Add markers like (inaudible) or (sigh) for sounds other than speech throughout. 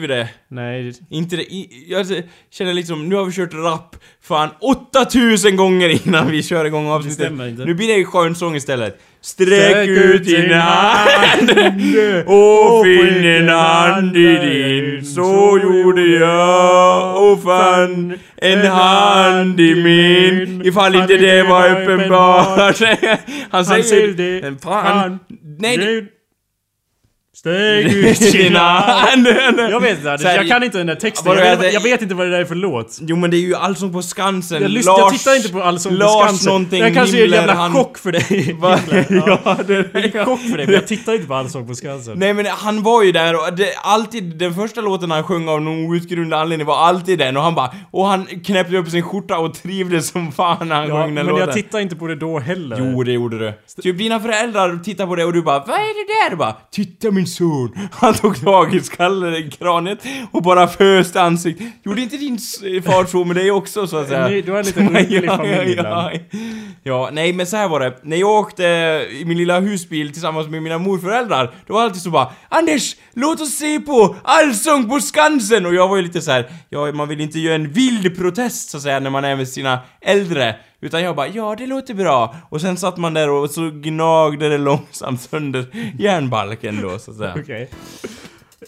vi det? Nej. Inte det, jag känner liksom, nu har vi kört rap fan 8000 gånger innan vi kör igång avsnittet. stämmer inte. Nu blir det ju skön sång istället. Sträck ut din hand och finn en hand i din. Så gjorde jag och fann en hand i min. Ifall inte det var uppenbart. (laughs) Han säger ju... det. Fan. Nej, det- Steg (laughs) ut hand. (laughs) Jag vet inte, jag kan inte den där texten. Jag vet, jag vet inte vad det där är för låt. Jo men det är ju Allsång på Skansen. Jag, lyssnar, jag tittar inte på Allsång på Lars Skansen. Det här kanske är en jävla han- chock för dig. (laughs) Ja, det är en chock för dig, men jag tittar inte på Allsång på Skansen. Nej men han var ju där och det, alltid, den första låten han sjöng av någon outgrundlig anledning var alltid den och han bara, och han knäppte upp sin skjorta och trivdes som fan när han Ja, sjöng den men låten. jag tittar inte på det då heller. Jo, det gjorde du. Typ dina föräldrar tittar på det och du bara Vad är det där? Du bara Titta min son! Han tog tag i kraniet och bara föste ansiktet. Gjorde inte din far så med dig också så att säga? Du har en liten (laughs) underlig familj ja, ja, nej men så här var det. När jag åkte i min lilla husbil tillsammans med mina morföräldrar, då var det alltid så bara Anders, låt oss se på Allsång på Skansen! Och jag var ju lite så här, ja man vill inte göra en vild protest så att säga när man är med sina äldre. Utan jag bara, ja det låter bra. Och sen satt man där och så gnagde det långsamt sönder järnbalken då så att säga. Okej.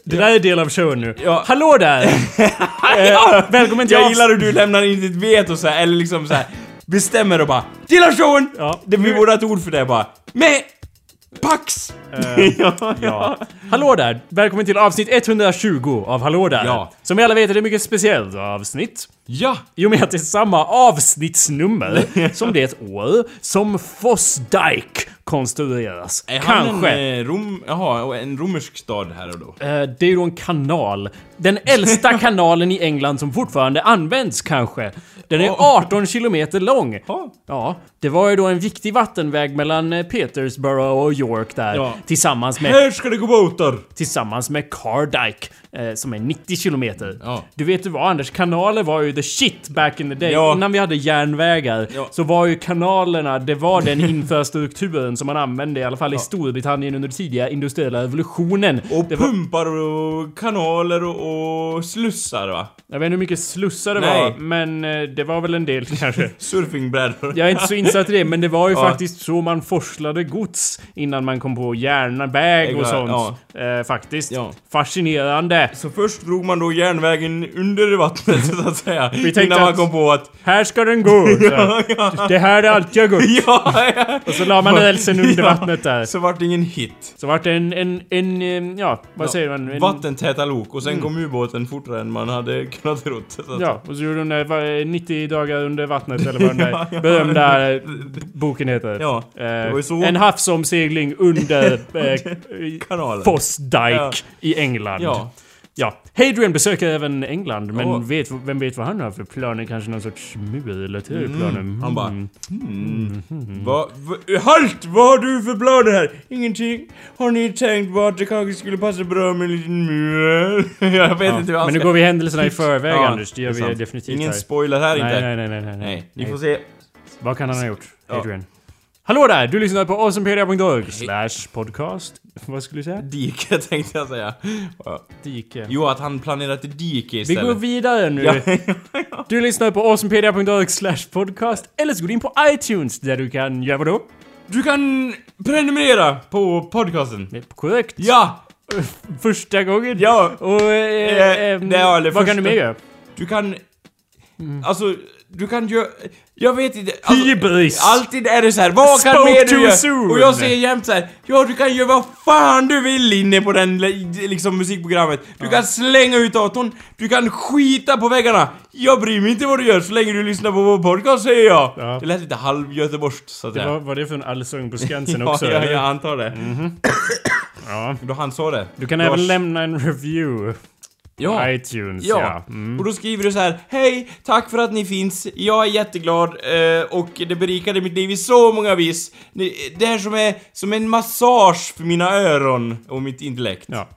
Det där är del av showen nu. Ja. Hallå där! (laughs) ja, välkommen till Jag gillar hur du lämnar in ditt veto så här, eller liksom så här bestämmer och bara Till av showen! Ja. Det vi borde ha ett ord för det bara. Med Pax! ja, (laughs) Ja. Hallå där! Välkommen till avsnitt 120 av Hallå där! Ja. Som vi alla vet är det mycket speciellt avsnitt. ja. I och med att det är samma avsnittsnummer (laughs) som det år som Fossdike konstrueras. Är han Kanske. en eh, rom... Jaha, en romersk stad här och då? Eh, det är ju då en kanal. Den äldsta (laughs) kanalen i England som fortfarande används kanske. Den är 18 kilometer lång. Ja. Ja, det var ju då en viktig vattenväg mellan eh, Petersborough och York där. Ja. Tillsammans med Här ska det gå båtar! tillsammans med Cardike eh, som är 90 kilometer. Ja. Du vet ju vad Anders, kanaler var ju the shit back in the day. Ja. Innan vi hade järnvägar Ja. så var ju kanalerna, det var den (laughs) infrastrukturen som man använde i alla fall i Storbritannien under tidiga industriella revolutionen. Och det pumpar och kanaler och, och slussar va? jag vet inte hur mycket slussar det Nej. var, men eh, det var väl en del (laughs) kanske. Surfingbrädor. Jag är inte så insatt i det, men det var ju (laughs) faktiskt så man forslade gods innan man kom på järnväg och sånt. Eh, faktiskt. Ja. Fascinerande. Så först drog man då järnvägen under vattnet (laughs) så att säga. tänkte innan man kom på att... Här ska den gå! (laughs) Ja, ja. Det här är allt jag gått. (laughs) Ja, ja. Och så la man rälsen under vattnet där. Så vart det ingen hit. Så vart det en, en, en, eh, ja, vad säger man? En, Vattentäta lok och sen kom ubåten fortare än man hade kunnat trott. Ja, och så gjorde de vad, 90 dagar under vattnet eller vad den där berömda eh, boken heter. Ja, Eh. En havsomsegling under eh, Kanalen. Foss Dyke Ja. i England. Ja. Ja. Hadrian besöker även England, men Ja. vet, vem vet vad han har för planer? Kanske någon sorts mulplaner? Mm. Han bara, hmm. Va, va, halt! Vad har du för planer här? Ingenting. Har ni tänkt på att det kanske skulle passa bra med en liten mur? (laughs) Jag vet Ja. inte vad Men nu går vi händelserna i förväg Ja, Anders, det gör är vi definitivt Ingen här. spoiler här nej, inte. nej, nej, nej, nej, Nej, ni nej. får se. Vad kan han ha gjort? Ja. Hallå där! Du lyssnar på awesomepedia.org slash podcast. Vad skulle du säga? Dike (laughs) tänkte jag säga. Ja. Dike. Jo, att han planerat ett dike Vi istället. går vidare nu. (laughs) Ja. Du lyssnar på awesomepedia.org slash podcast. Eller så går du in på iTunes där du kan göra vadå? Du kan prenumerera på podcasten. Korrekt. Ja! (laughs) Första gången. Ja! Och... Eh, Eh, eh, det vad kan första. du mer göra? Du kan... Alltså, du kan göra... Jag vet inte... Alltså, Hybris! Alltid är det så här, vad kan Spoke mer du göra? Och jag säger jämt så här, ja du kan göra vad fan du vill inne på den liksom musikprogrammet. Du kan slänga ut datorn, du kan skita på väggarna. Jag bryr mig inte vad du gör så länge du lyssnar på vår podcast säger jag. Ja. Det lät lite halv-göteborgskt så att Det var, var det för en allsång på Skansen (laughs) ja, också? ja, eller? jag antar det. ja. Då han sa det. Du kan Då även lämna en review. Ja. iTunes, Ja, ja. Mm. och då skriver du så här Hej, tack för att ni finns. Jag är jätteglad eh, och det berikade mitt liv i så många vis. Det är som, är, som en massage för mina öron och mitt intellekt. Ja.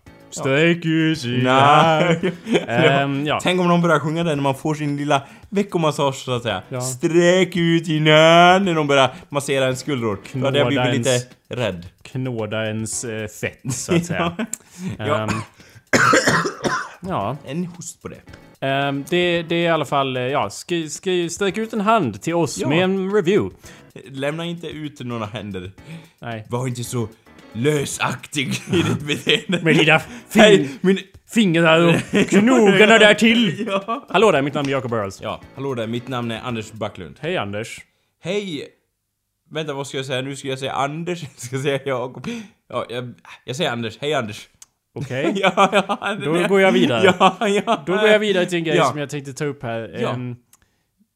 Ut dina Nej. (laughs) Ehm, ja. Tänk om någon börjar sjunga den när man får sin lilla veckomassage så att säga. Ja. Sträck ut dina när de börjar massera en skuldror. Då hade jag blivit lite ens- rädd. Knåda ens eh, fett, så att säga. (laughs) Ja. Ehm, (clears throat) ja. En host på det. Ehm, det, det är i alla fall, eh, ja, skri, skri, sträck ut en hand till oss Ja. med en review. Lämna inte ut några händer. Nej. Var inte så lösaktig i ditt beteende. Med dina (laughs) fin, min... fingrar och (laughs) knogarna där till. Ja. Hallå där, mitt namn är Jacob Burrows. ja, hallå där. Mitt namn är Anders Backlund. Hej Anders. Hej! Vänta, vad ska jag säga? Nu ska jag säga Anders. (laughs) Jag ska säga Jakob. Ja, jag, jag säger Anders. Hej Anders. Okej. (laughs) ja, ja. Då går jag vidare. (laughs) Ja, ja. Då går jag vidare till en grej Ja. som jag tänkte ta upp här. Ja. Ehm,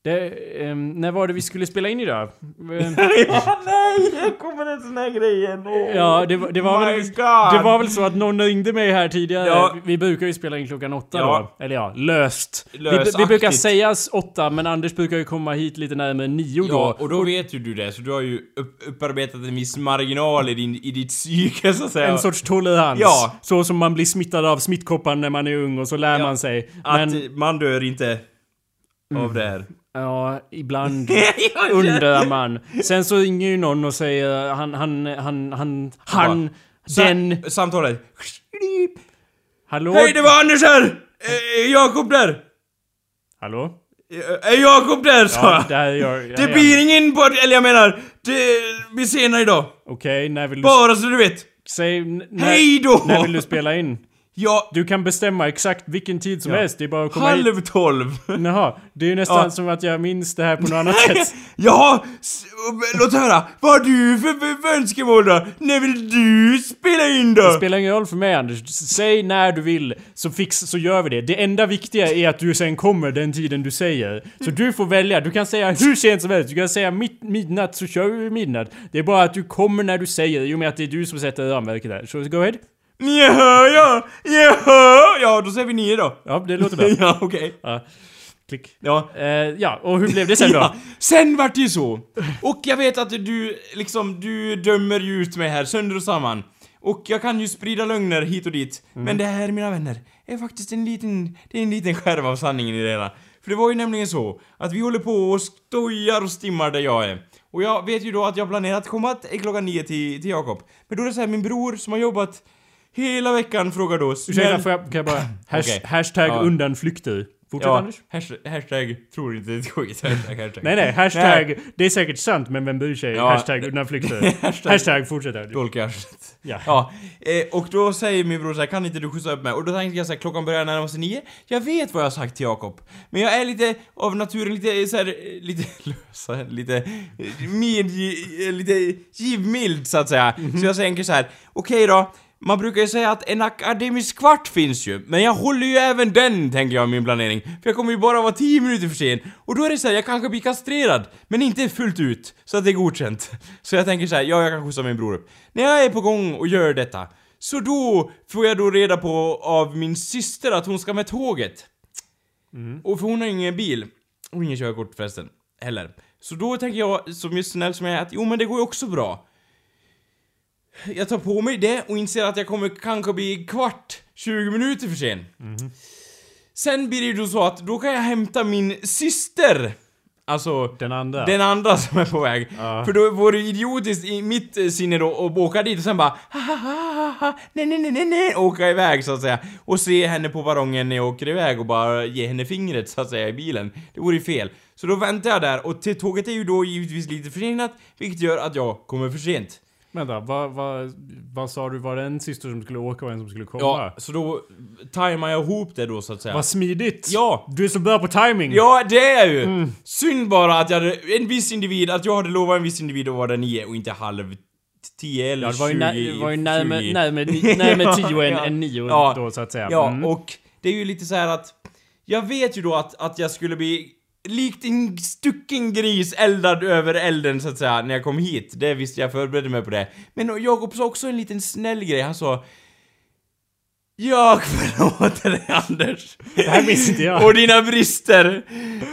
det, ehm, när var det vi skulle spela in idag? Ehm, (laughs) ja, nej! Det kommer en sån här grej igen. Åh. Ja, det, var- det, var väl, God. det var väl så att någon ringde mig här tidigare. Ja. Vi brukar ju spela in klockan åtta Ja. då. Eller ja, löst. Vi, Lösaktigt. vi brukar sägas åtta, men Anders brukar ju komma hit lite närmare nio Ja, då. och då vet ju du det, så du har ju upp, upparbetat en viss marginal i, din, i ditt psyke så att säga. En sorts tolerans. Ja. Så som man blir smittad av smittkoppan när man är ung och så lär Ja. man sig. Att Men man dör inte av det här. Ja, ibland (laughs) undrar man. Sen så ringer ju någon och säger han, han, han, han, han, den... Samtalet. Hallå? Hej, det var Anders här! Eh, Är Jakob där? Hallå? Eh, Är Jakob där, sa Ja, där är jag. Det är- blir ingen podd, eller jag menar, det blir senare idag. Okej, när vill du... Bara så du vet. Säg... Hej då! När vill du spela in? Ja, Du kan bestämma exakt vilken tid som Ja. helst, det är bara att komma hit. halv tolv. Jaha, det är ju nästan Ja. som att jag minns det här på något (laughs) annat sätt. S- låt höra. Vad har du för, för, för önskemål då? När vill du spela in då? Det spelar ingen roll för mig Anders. Säg när du vill, så fix, så gör vi det. Det enda viktiga är att du sen kommer den tiden du säger. Så du får välja. Du kan säga hur sent som helst. Du kan säga mitt, midnatt så kör vi midnatt. Det är bara att du kommer när du säger, i och med att det är du som sätter ramverket där. Så go ahead. Jaha, ja, jaha. Ja, då säger vi nio då. Ja, det låter bra. (laughs) Ja, okej. Ja. Klick. Ja. Eh, ja, och hur blev det sen då? (laughs) Ja, sen vart det ju så. Och jag vet att du, liksom, du dömer ju ut mig här sönder och samman. Och jag kan ju sprida lögner hit och dit. Men det här, mina vänner, är faktiskt en liten, det är en liten skärv av sanningen i det hela. För det var ju nämligen så, att vi håller på och stojar och stimmar där jag är. Och jag vet ju då att jag planerat att komma t- klockan nio till, till Jakob. Men då är det så här, min bror som har jobbat hela veckan frågar då... Ursäkta, "Snäll- får jag, kan jag bara... (laughs) Hash, Okej. Hashtag Ja. undanflykter. Fortsätt Ja, Anders. hashtag, hashtag tror inte ett skit. Hashtag, hashtag. (laughs) Nej nej, hashtag... Det är säkert sant, men vem bryr sig? Ja. hashtag undanflykter. (laughs) Hashtag- hashtag fortsätt Anders. Ja. Ja, eh, och då säger min bror så här, kan inte du skjutsa upp mig? Och då tänkte jag så här, klockan börjar närma sig nio. Jag vet vad jag har sagt till Jakob. Men jag är lite, av naturen lite så här, lite lösa, lite eh, med, eh, lite givmild så att säga. Så jag tänker så här, okej då. Man brukar ju säga att en akademisk kvart finns ju, men jag håller ju även den, tänker jag i min planering. För jag kommer ju bara vara 10 minuter för sen. Och då är det så här, jag kanske blir kastrerad, men inte fullt ut, så att det är godkänt. (laughs) Så jag tänker så här, ja, jag kan skjutsa min bror upp. När jag är på gång och gör detta, så då får jag då reda på av min syster att hon ska med tåget. Och för hon har ingen bil. Och ingen körkort förresten. Heller. Så då tänker jag, som just snäll som jag är, att jo men det går ju också bra. Jag tar på mig det och inser att jag kommer kanske bli kvart, 20 minuter för sen. Sen blir det ju då så att då kan jag hämta min syster. Alltså, Den andra. den andra som är på väg. Ja. För då vore det idiotiskt i mitt sinne då att åka dit och sen bara ha ha ha ha ha nej nej nej nej nej åka iväg så att säga. Och se henne på perrongen när jag åker iväg och bara ge henne fingret så att säga i bilen. Det vore ju fel. Så då väntar jag där och tåget är ju då givetvis lite försenat, vilket gör att jag kommer för sent. Vänta, vad, vad, vad sa du? Var det en syster som skulle åka och en som skulle komma? Ja, så då tajmar jag ihop det då så att säga. Vad smidigt! Ja. Du är så bra på timing! Ja, det är jag ju! Mm. Synd bara att jag hade en viss individ, att jag hade lovat en viss individ att vara där nio och inte halv tio eller Ja, det var ju, tjugo. nä, det var ju närmare, 20. (laughs) närmare, tio än, Ja, än nio ja. då så att säga. Ja, Mm. och det är ju lite så här att jag vet ju då att, att jag skulle bli likt en stucken gris eldad över elden så att säga när jag kom hit. Det visste jag förberedde mig på det. Men Jakob sa också en liten snäll grej. Han sa jag förlåter dig Anders. Det här minns inte jag. Och dina brister.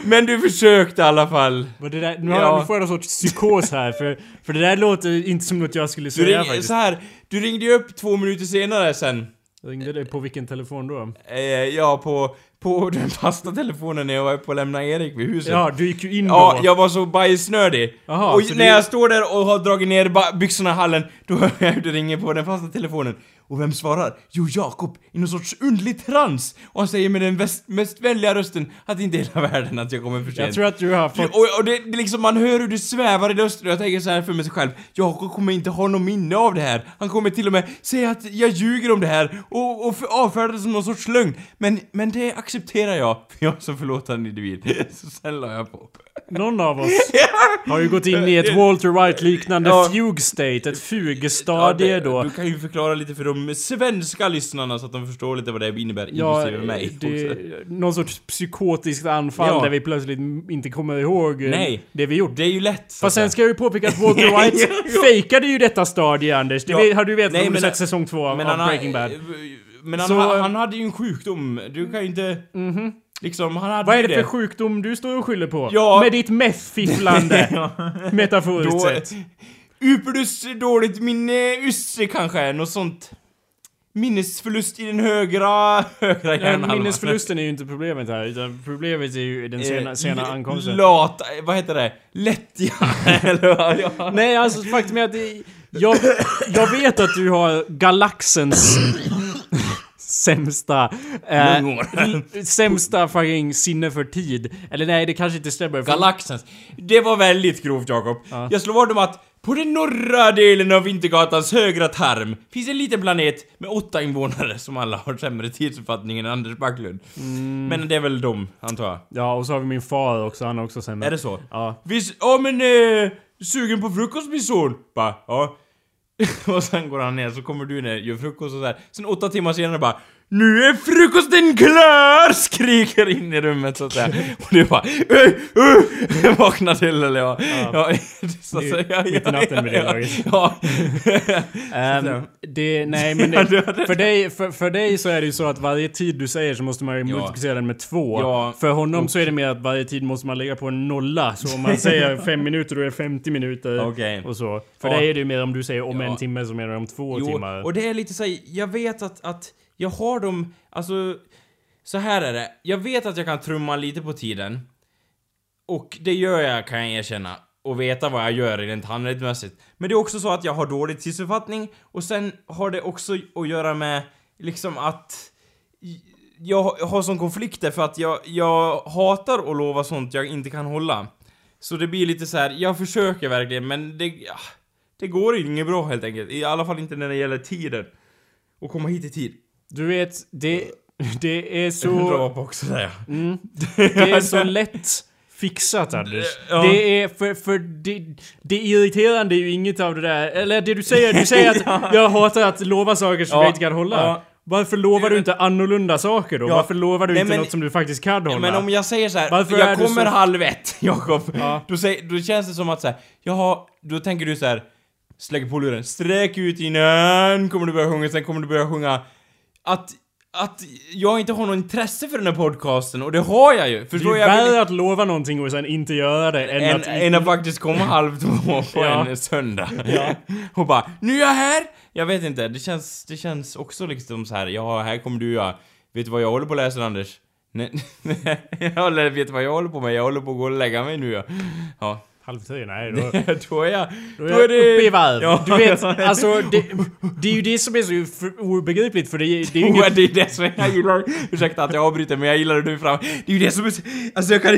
Men du försökte i alla fall. Det där, nu, har, Ja. nu får jag någon sorts psykos här, för, för det där låter inte som något jag skulle Du säga ring, faktiskt. så här, du ringde ju upp två minuter senare sen. Ringde det på vilken telefon då? Eh, ja, på, på (laughs) den fasta telefonen när jag var på att lämna Erik vid huset. Ja, du gick ju in då. Ja, jag var så bajsnödig. Jaha, och när du- jag står där och har dragit ner byxorna i hallen, då hör (laughs) jag hur det ringer på den fasta telefonen. Och vem svarar? Jo, Jakob, i någon sorts underlig trans. Och han säger med den väst, mest vänliga rösten att det inte är hela världen att jag kommer för sent. Jag tror att du har fått... Och, och det, det liksom, man hör hur det svävar i rösten och jag tänker så här för mig själv. Jakob kommer inte ha någon minne av det här. Han kommer till och med säga att jag ljuger om det här och, och avfärda det som någon sorts lögn. Men, men det accepterar jag, för jag är så förlåtande individ. (laughs) Så sen la jag på. Någon av oss (laughs) har ju gått in i ett Walter White-liknande Ja. fugue state, ett fugestadie Ja, då. Du kan ju förklara lite för de svenska lyssnarna så att de förstår lite vad det innebär, Ja, inklusive mig. det någon sorts psykotiskt anfall Ja. där vi plötsligt inte kommer ihåg eh, Nej. det vi gjort. Det är ju lätt. Fast sen ska jag ju påpeka att Walter (laughs) White fejkade ju detta stadie Anders. Det Ja. har du vetat om du sett säsong två av, Men av han, Breaking Bad. har- men han, Så- ha- han hade ju en sjukdom. Du kan ju inte... Liksom, han hade Vad är det för sjukdom du står och skyller på? Ja. Med ditt meth-fifflande, (laughs) metaforiskt Då... sett. Uperdus dåligt minne, ysse kanske, något sånt. Minnesförlust i den högra, (laughs) högra Ja, hjärnhalvan. minnesförlusten är ju inte problemet här, utan problemet är ju den sena, Eh, sena ankomsten. Lat, vad heter det? Lättja, (laughs) eller? Ja. Nej, alltså faktum är att det, jag, jag vet att du har galaxens sämsta... Eh, sämsta fucking sinne för tid. Eller nej, det kanske inte stämmer. för- Galaxens. Det var väldigt grovt Jakob. Ja. Jag slår vad om att på den norra delen av Vintergatans högra tarm finns en liten planet med åtta invånare som alla har sämre tidsuppfattning än Anders Backlund. Mm. Men det är väl de, antar jag. Ja, och så har vi min far också, han har också sämre. Är det så? Ja. Visst, ja men eh, sugen på frukost min son? Bara, ja. (laughs) och sen går han ner, så kommer du ner, gör frukost och så här. Sen åtta timmar senare bara nu är frukosten klar! Skriker in i rummet så att säga. Och du bara öh, öh, Vaknar till eller ja. ja. så att Det är säga. mitt i natten med det laget. Ja. (laughs) Ehm, det, nej men det, för, dig, för, för dig så är det ju så att varje tid du säger så måste man ju Ja. multiplicera den med två. Ja. För honom så är det mer att varje tid måste man lägga på en nolla. Så om man säger (laughs) fem minuter då är det 50 minuter. Okej. Och så. För Ja. dig är det ju mer om du säger om Ja. en timme så menar du om två Jo, timmar. och det är lite såhär, jag vet att, att jag har dem, alltså så här är det. Jag vet att jag kan trumma lite på tiden. Och det gör jag kan jag erkänna. Och veta vad jag gör rent handledmässigt. Men det är också så att jag har dålig tidsuppfattning och sen har det också att göra med liksom att jag har sån konflikter för att jag, jag hatar att lova sånt jag inte kan hålla. Så det blir lite så här. jag försöker verkligen men det, ja, det går inget bra helt enkelt. I alla fall inte när det gäller tiden. Och komma hit i tid. Du vet, det, (laughs) det är Så... (laughs) på också. Mm, (laughs) det är så lätt fixat Anders. Ja. Det är, för, för det, det irriterande är ju inget av det där, eller det du säger, du säger att jag hatar att lova saker som Ja. jag inte kan hålla. Ja. Varför lovar du inte annorlunda saker då? Ja. Varför lovar du Nej, inte men- något som du faktiskt kan hålla? Ja, men om jag säger så här, Varför jag kommer så- halv ett, Jakob. Ja. Då, säger, då känns det som att så här, jaha, då tänker du så här, släcker på luren, sträck ut innan, kommer du börja sjunga, sen kommer du börja sjunga. Att, att jag inte har något intresse för den här podcasten, och det har jag ju. det är Förstår ju jag? värre att lova någonting och sen inte göra det än än, att... än att faktiskt komma (laughs) halv två på Ja. en söndag. Ja. (laughs) Och bara, nu är jag här! Jag vet inte, det känns, det känns också liksom så här. ja, här kommer du ja. Vet du vad jag håller på att läsa Anders? (laughs) Nej, jag håller- vet du vad jag håller på med? Jag håller på att gå och lägga mig nu ja. Ja. Halv tio? Nej, då, (laughs) då är jag... då är jag uppe i varv. Ja. Du vet, (laughs) alltså det, det är ju det som är så obegripligt för det, är- det är ju (laughs) inget... det är det som jag gillar, ursäkta att jag avbryter men jag gillar det nu fram. Det är ju det som är så- alltså jag kan,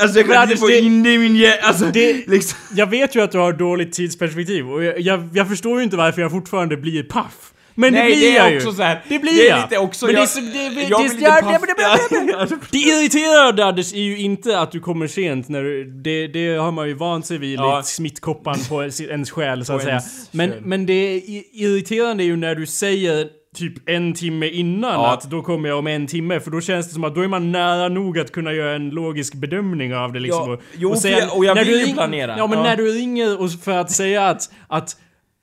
alltså jag kan inte få det- in det i min hjärna, alltså det- liksom. Jag vet ju att du har dåligt tidsperspektiv och jag, jag, jag förstår ju inte varför jag fortfarande blir paff. Men det Nej, blir det jag är ju. också så här. Det blir det är jag. lite också, Men det är jag, så- det- det- jag det- blir ja, lite det- paff. det- Det irriterande Anders är ju inte att du kommer sent när du, det, det har man ju vant sig vid, Ja. smittkoppan på ens, ens själ så att säga. ens Men, men det i- irriterande är ju när du säger typ en timme innan Ja. att då kommer jag om en timme för då känns det som att då är man nära nog att kunna göra en logisk bedömning av det liksom. Ja, och, jo, för jag- och jag vill ju ring- planera. Ja men Ja. när du ringer och för att säga att, att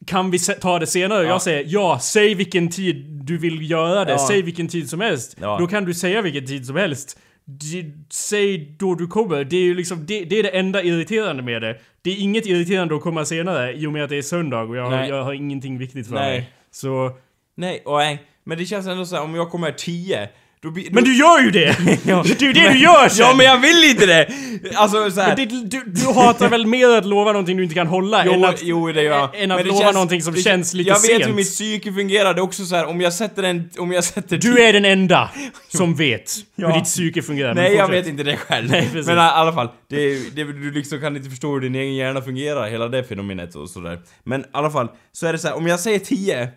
kan vi ta det senare? Ja. Jag säger ja, säg vilken tid du vill göra det, Ja. säg vilken tid som helst. Ja. Då kan du säga vilken tid som helst. D- säg då du kommer. Det är ju liksom, det, det är det enda irriterande med det. Det är inget irriterande att komma senare i och med att det är söndag och jag, Nej. jag har ingenting viktigt för Nej. mig. Så, Nej, och nej. Men det känns ändå så här, om jag kommer 10, då blir... Men du gör ju det! (laughs) Det är ju det du gör sen! Ja men jag vill inte det! Alltså så här, Men det, du, du hatar väl mer att lova någonting du inte kan hålla Jo, än att, jo det gör jag. än att Men det lova känns- någonting som det- känns lite Jag vet sent. hur mitt psyke fungerar, det är också så här, om jag sätter en... Om jag sätter... Du är den enda som (laughs) vet Ja. hur ditt psyke fungerar. men Nej jag vet inte det själv. Nej, precis. men i alla fall, det, det, du liksom kan inte förstå hur din egen hjärna fungerar, hela det fenomenet och sådär. Men i alla fall, så är det så här, om jag säger 10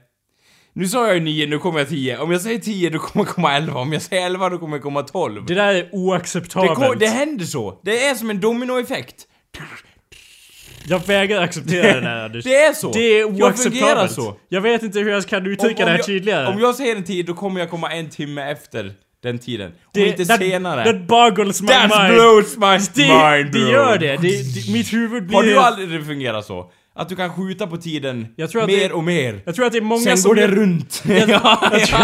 nu sa jag ju 9, nu kommer jag 10. Om jag säger 10 då kommer jag komma 11. Om jag säger 11 då kommer jag komma 12. Det där är Det, oacceptabelt. går, det händer så. Det är som en dominoeffekt. Jag vägrar acceptera det här (laughs) Anders. Det är så. Det är Jag fungerar oacceptabelt. så. Jag vet inte hur jag kan uttrycka det här jag, tydligare. om jag säger en tid, då kommer jag komma en timme efter den tiden. Om det, inte that, senare. That boggles my That mind. blows my det, mind det bro. gör det. det, det mitt huvud blir... Har du aldrig fungerat så? Att du kan skjuta på tiden Jag tror att mer det- och mer? Jag tror att det är många Sen som... går det runt. (laughs) jag, tror,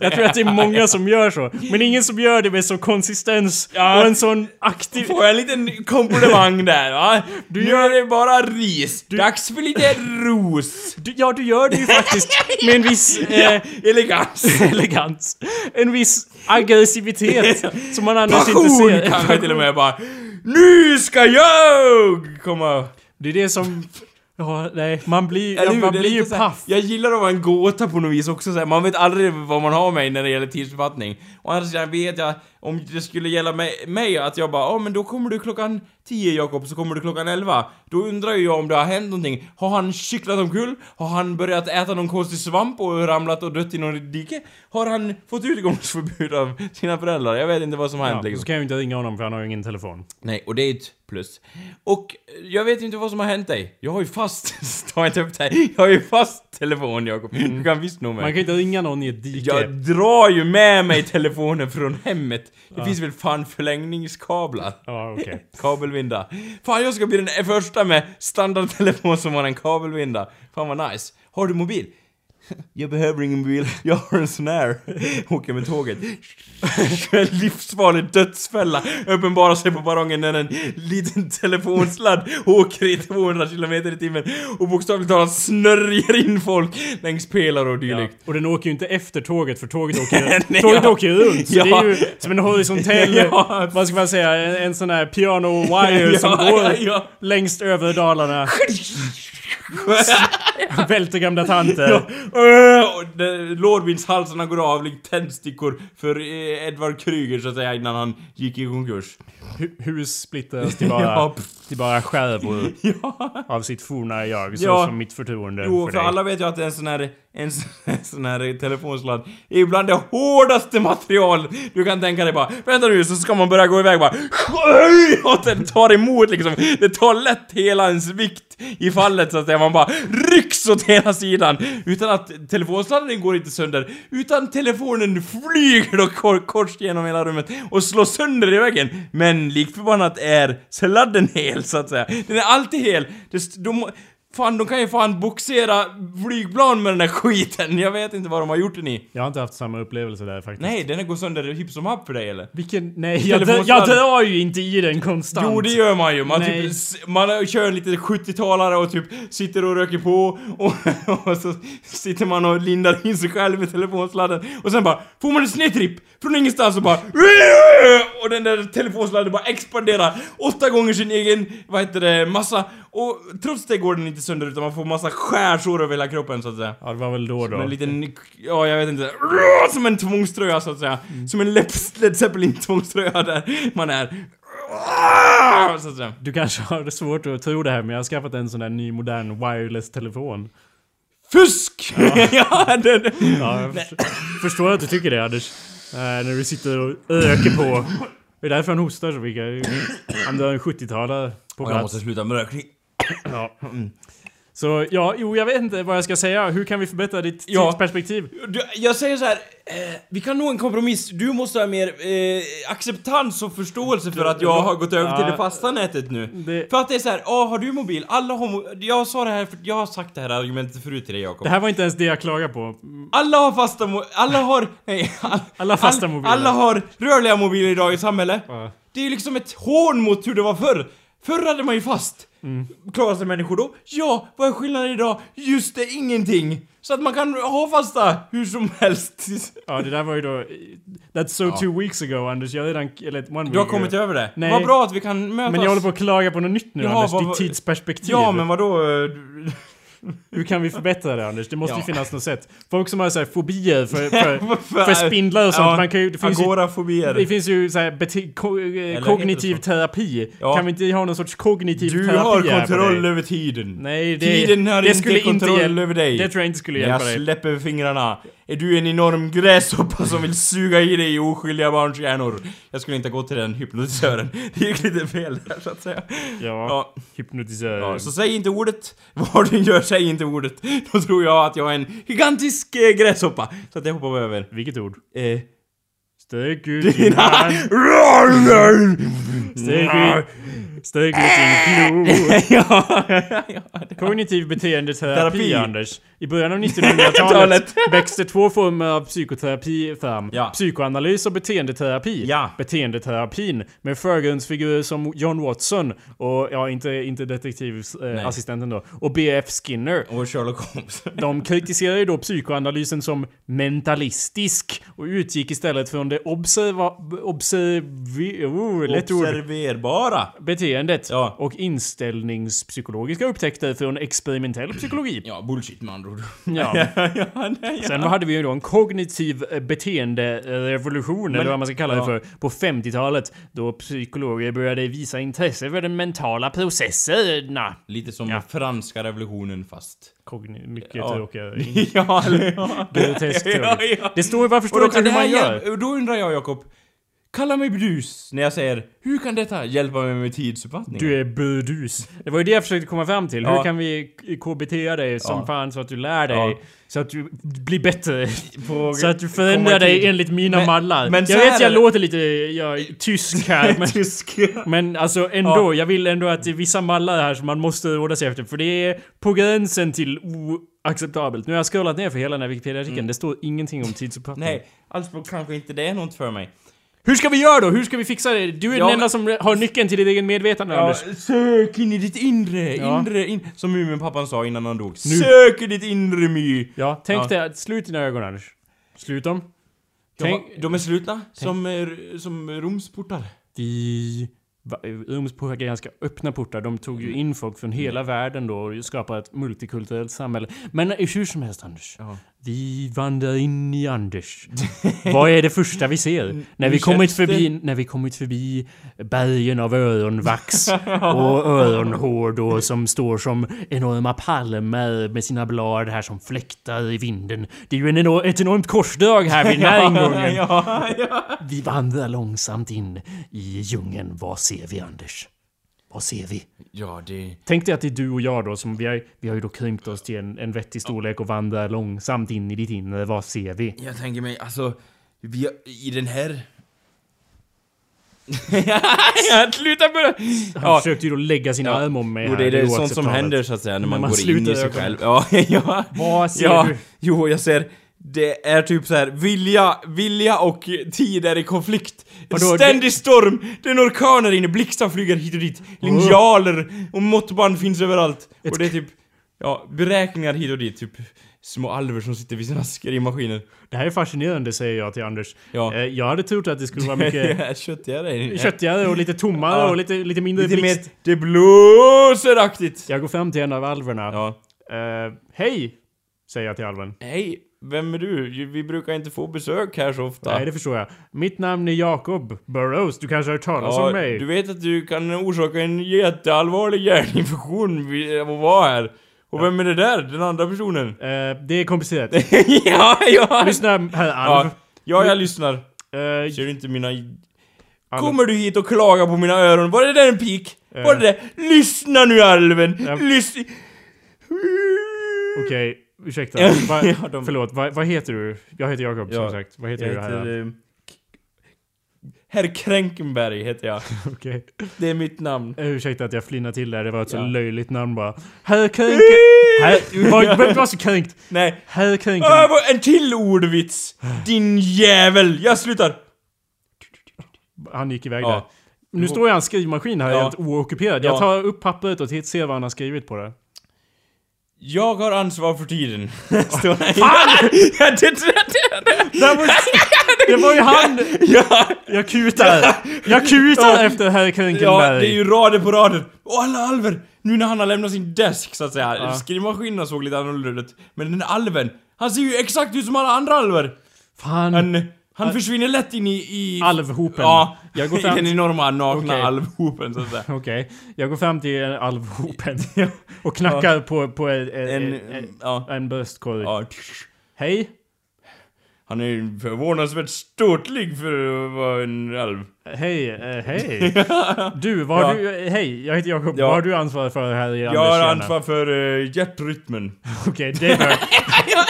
jag tror att det är många som gör så. Men ingen som gör det med sån konsistens Ja. och en sån aktiv... Får jag en liten komplimang där va? Du Nu gör- det bara ris. Dags för lite ros. Du, ja, du gör det ju faktiskt (laughs) med en viss... Ja, Eh, elegans. (laughs) elegans. En viss aggressivitet som man annars inte Passion ser. kanske till och med bara. Nu ska jag komma. Det är det som... Ja, nej, man blir, Eller hur? man Det är blir ju lite så här- paff. Jag gillar att vara en gåta på något vis också så här. Man vet aldrig vad man har mig när det gäller tidsförfattning. Å andra sidan vet jag, om det skulle gälla mig, mig att jag bara, ja men då kommer du klockan 10 Jakob, så kommer du klockan 11. Då undrar ju jag om det har hänt någonting. Har han cyklat omkull? Har han börjat äta någon konstig svamp och ramlat och dött i någon dike? Har han fått utgångsförbud av sina föräldrar? Jag vet inte vad som har hänt Ja, liksom. så kan jag ju inte ringa honom för han har ju ingen telefon. Nej, och det är ett plus. Och eh, jag vet inte vad som har hänt dig. Jag har ju fast... (laughs) Ta inte upp här. Jag har ju fast telefon, Jakob. Du kan visst nå Man mig. kan inte ringa någon i ett dike. Jag drar ju med mig telefonen från hemmet. Det finns väl fan förlängningskablar? Ja, okej. (laughs) Kabelvinda. Fan, jag ska bli den första med standardtelefon som har en kabelvinda. Fan vad nice. Har du mobil? (laughs) Jag behöver ingen mobil, (laughs) jag har en sån här. (laughs) Åker med tåget. En livsfarlig dödsfälla uppenbarar sig på perrongen när en liten telefonsladd åker i 200 km i timmen och bokstavligt talat snörjer in folk längs pelare och Ja. dylikt. Och den åker ju inte efter tåget för tåget åker, Nej, tåget ja. åker ju runt. Så Ja. det är ju som en horisontell, Ja. vad ska man säga, en, en sån här piano wire som Ja, går ja, ja. längst över Dalarna. (laughs) Välter gamla tanter. Det- Lårbenshalsarna går av likt tändstickor för eh, Edvard Kryger så att säga innan han gick i konkurs. Hu- Hus splittras till bara, (laughs) Ja. Till bara skärvor (laughs) Ja. av sitt forna jag. Så Ja. som mitt förtroende Jo, för för dig. alla vet ju att en sån här, en sån- här telefonsladd är bland det hårdaste material du kan tänka dig bara. Vänta nu, så ska man börja gå iväg bara. (laughs) Och den tar emot liksom. Det tar lätt hela ens vikt i fallet så att säga. Man bara rycks åt hela sidan. Utan att telefonsladden går inte sönder. Utan telefonen flyger då kor- kors genom hela rummet och slår sönder i väggen. Men likt förbannat är sladden hel så att säga. Den är alltid hel. Det, de, fan, de kan ju fan boxera flygplan med den där skiten. Jag vet inte vad de har gjort den i. Jag har inte haft samma upplevelse där faktiskt. Nej, den går sönder hipp som happ för dig eller? Vilken... Nej, jag, dö- jag dör ju inte i den konstant. Jo det gör man ju, man, Nej. typ, man kör lite 70-talare och typ sitter och röker på och, (laughs) och så sitter man och lindar in sig själv i telefonsladden och sen bara får man en snedtripp från ingenstans och bara (laughs) och den där telefonsladden bara expanderar åtta gånger sin egen, vad heter det, massa och trots det går den inte sönder utan man får massa skärsår över hela kroppen så att säga. Ja, det var väl då då. Som en liten, ja jag vet inte, som en tvångströja så att säga. Som en Led Led Zeppelin tvångströja där man är. Så att säga. Du kanske har det svårt att tro det här men jag har skaffat en sån där ny modern wireless telefon. Fusk! (laughs) Ja, den... Ja, jag förstår, att du tycker det Anders. Eh, när du sitter och öker på. Det är därför han hostar så mycket. Han dör en 70-talare på plats. sluta med rökning. Ja. Så ja, jo jag vet inte vad jag ska säga. Hur kan vi förbättra ditt Ja. tidsperspektiv? Du, Jag säger så här. Eh, vi kan nå en kompromiss. Du måste ha mer eh, acceptans och förståelse för att jag har gått över till Ja. det fasta nätet nu. Det- För att det är så här, ja har du mobil? Alla har mo- Jag sa det här, för jag har sagt det här argumentet förut till dig Jakob. Det här var inte ens det jag klagade på. Alla har fasta mo- alla har, nej, all, Alla fasta all- mobiler. Alla har rörliga mobiler idag i samhället. Ja. Det är ju liksom ett hån mot hur det var förr. Förr hade man ju fast. Klarar sig människor då? Ja, vad är skillnaden idag? Just det, ingenting! Så att man kan ha fasta hur som helst. (laughs) Ja, det där var ju då... That's so two weeks ago, Anders. Jag har redan... Eller one Du har week kommit ago. över det? Nej. Vad bra att vi kan mötas. Men jag håller på att klaga på något nytt nu, Jaha, Anders. vad- Ditt tidsperspektiv. Ja, men vadå? Du- Hur kan vi förbättra det, Anders? Det måste ju Ja. finnas något sätt. Folk som har så här fobier för, (laughs) för, För- spindlar och sånt. Ja, Man kan ju, det finns ju Agorafobier. Det finns ju så här ko- eh, kognitiv terapi. Ja. Kan vi inte ha någon sorts kognitiv Du terapi har här på kontroll dig? över tiden. Nej, det, Tiden har det inte skulle kontroll inte över dig. Det tror jag inte skulle hjälpa jag dig. släpper fingrarna är du en enorm gräshoppa som vill suga i dig oskyldiga barns hjärnor. Jag skulle inte gå till den hypnotisören. Det gick lite fel där så att säga. Ja, Ja. hypnotisör. Ja, så säg inte ordet. Vad du gör, säg inte ordet. Då tror jag att jag är en gigantisk eh, gräshoppa. Så att jag hoppar över. Vilket ord? Eh... Stök ut din hand. Stök ut... Stök ut din klo. ja, ja, Kognitiv beteendeterapi, Terapi. Anders. I början av (laughs) 1900-talet Talet. växte två former av psykoterapi fram. Ja. Psykoanalys och beteendeterapi. Ja. Beteendeterapin med förgrundsfigurer som John Watson och, ja, inte, inte detektivassistenten då, och B.F. Skinner. Och Sherlock Holmes. (laughs) De kritiserar ju då psykoanalysen som mentalistisk och utgick istället från det observa... Observi... Oh, lätt ord. Observerbara. Beteendet Ja. och inställningspsykologiska upptäckter från experimentell psykologi. Ja, bullshit med ord. (laughs) Ja. ja, nej. Sen hade vi ju då en kognitiv eh, beteenderevolution, eller vad man ska kalla det för, på 50-talet. Då psykologer började visa intresse för de mentala processerna. Lite som franska revolutionen fast... Kogni mycket Ja. tråkigare. (laughs) ja, eller (laughs) ja. Groteskt ja, ja. Det står varför Och står det inte hur man gör? Då undrar jag Jakob. Kalla mig brus när jag säger hur kan detta hjälpa mig med tidsuppfattningen? Du är burdus. Det var ju det jag försökte komma fram till. Ja. Hur kan vi KBT dig som Ja. fan så att du lär dig? Ja. Så att du blir bättre. På- (laughs) Så att du förändrar dig enligt mina Men- mallar. men jag vet jag är det- låter lite ja, tysk här (laughs) men, Tysk. men alltså ändå. Ja. Jag vill ändå att det är vissa mallar här som man måste råda sig efter. För det är på gränsen till oacceptabelt. Nu har jag scrollat ner för hela den här Wikipedia-artikeln. Det står ingenting om tidsuppfattning. Nej, alltså kanske inte det är något för mig. Hur ska vi göra då? Hur ska vi fixa det? Du är Ja, den enda men- som har nyckeln till ditt eget medvetande Ja, Anders. sök in i ditt inre, Ja. inre, in, som Muminpappan sa innan han dog. Sök i ditt inre My. Ja, tänk Ja. dig att slut dina ögon Anders. Slut dem. Tänk, De, de är slutna, som, eh, som rumsportar. vi... va- Rumsportar är ganska öppna portar. De tog ju in folk från hela världen då och skapade ett multikulturellt samhälle. Men hur som helst Anders. Ja. Vi vandrar in i Anders. (laughs) Vad är det första vi ser? När vi kommit förbi, när vi kommit förbi bergen av öronvax och (laughs) öronhår då som står som enorma palmer med sina blad här som fläktar i vinden. Det är ju en enor- ett enormt korsdrag här vid den här (laughs) ingången. Vi vandrar långsamt in i djungeln. Vad ser vi Anders? Vad ser vi? ja, det... Tänk dig att det är du och jag då som vi har, vi har ju då krympt oss till en, en vettig storlek och vandrar långsamt in i ditt inre. Vad ser vi? Jag tänker mig, alltså, vi, i den här... ja, sluta bara! Han Ja, försökte ju då lägga sin Ja. arm om mig jo, här. det är det, sånt som händer så att säga när man, man går in i sig ögonen. själv. Ja, (laughs) ja. Vad ser ja, du? Jo, jag ser. Det är typ så här vilja, vilja och tid är i konflikt. Vadå, ständig storm, det är en orkan här inne, blixtar flyger hit och dit, linjaler och måttband finns överallt. Ett Och det är typ, ja, beräkningar hit och dit, typ små alver som sitter vid sina skrivmaskiner. Det här är fascinerande säger jag till Anders. Ja. Eh, Jag hade trott att det skulle vara mycket (laughs) Köttigare. köttigare och lite tommare Ja. och lite, lite mindre Lite mer blixt. det blåseraktigt. Jag går fram till en av alverna. Ja. Eh, Hej! Säger jag till alven. Hej, vem är du? Vi brukar inte få besök här så ofta. Nej, det förstår jag. Mitt namn är Jacob Burrows. Du kanske har hört talas om mig? du vet att du kan orsaka en jätteallvarlig hjärninfektion vid att vara här. Och vem är det där? Den andra personen? (laughs) Eh, det är komplicerat. (laughs) ja, ja! Lyssna, herr Alv. Ja, ja, jag lyssnar. Eh, Ser du inte mina... Alv. Kommer du hit och klagar på mina öron? Var det där en pik? Var det det? Lyssna nu alven! Ja. Lyssna! Okej, ursäkta. Va, (laughs) ja, de- Förlåt, vad heter du? Jag heter Jakob som Ja, sagt. Vad heter Jag du här? heter... eh, Herr Kränkenberg heter jag. (laughs) Okej. Det är mitt namn. Eh, Ursäkta att jag flinnar till där, det var ett så Ja. löjligt namn bara. Herr Kränke... (laughs) Herr... Var, inte vara så kränkt. Nej. Herr Kränken... Äh, en till ordvits! Din jävel! Jag slutar! Han gick iväg Ja. där. Nu står jag i hans skrivmaskin här Ja. helt oockuperad. Ja. Jag tar upp pappret och ser vad han har skrivit på det. Jag har ansvar för tiden. (laughs) Står det. Fan! (laughs) ja, det, (laughs) det, var, det var ju han! ja, Jag kutar! Jag kutar Ja. efter herr ja, Krinkenberg. det är ju rader på rader. Och alla alver! Nu när han har lämnat sin desk så att säga. Ja. Skrivmaskinen såg lite annorlunda ut. Men den alven, han ser ju exakt ut som alla andra alver. Fan. Han, han försvinner lätt in i... i Alvhopen. Ja, Jag går (laughs) i fram den till- enorma nakna Okej. alvhopen så att säga. (laughs) Okej. Jag går fram till alvhopen (laughs) och knackar på, på en, en, En, en, ja, en bröstkorg. ja. Hej. Han är förvånansvärt ståtlig för att vara en alv. Hej, eh, hej. (laughs) Du, vad har Ja. du... Hej, jag heter Jakob. Ja. Vad har du ansvar för här i Jag har Anders ansvar för uh, hjärtrytmen. (laughs) Okej, det bör...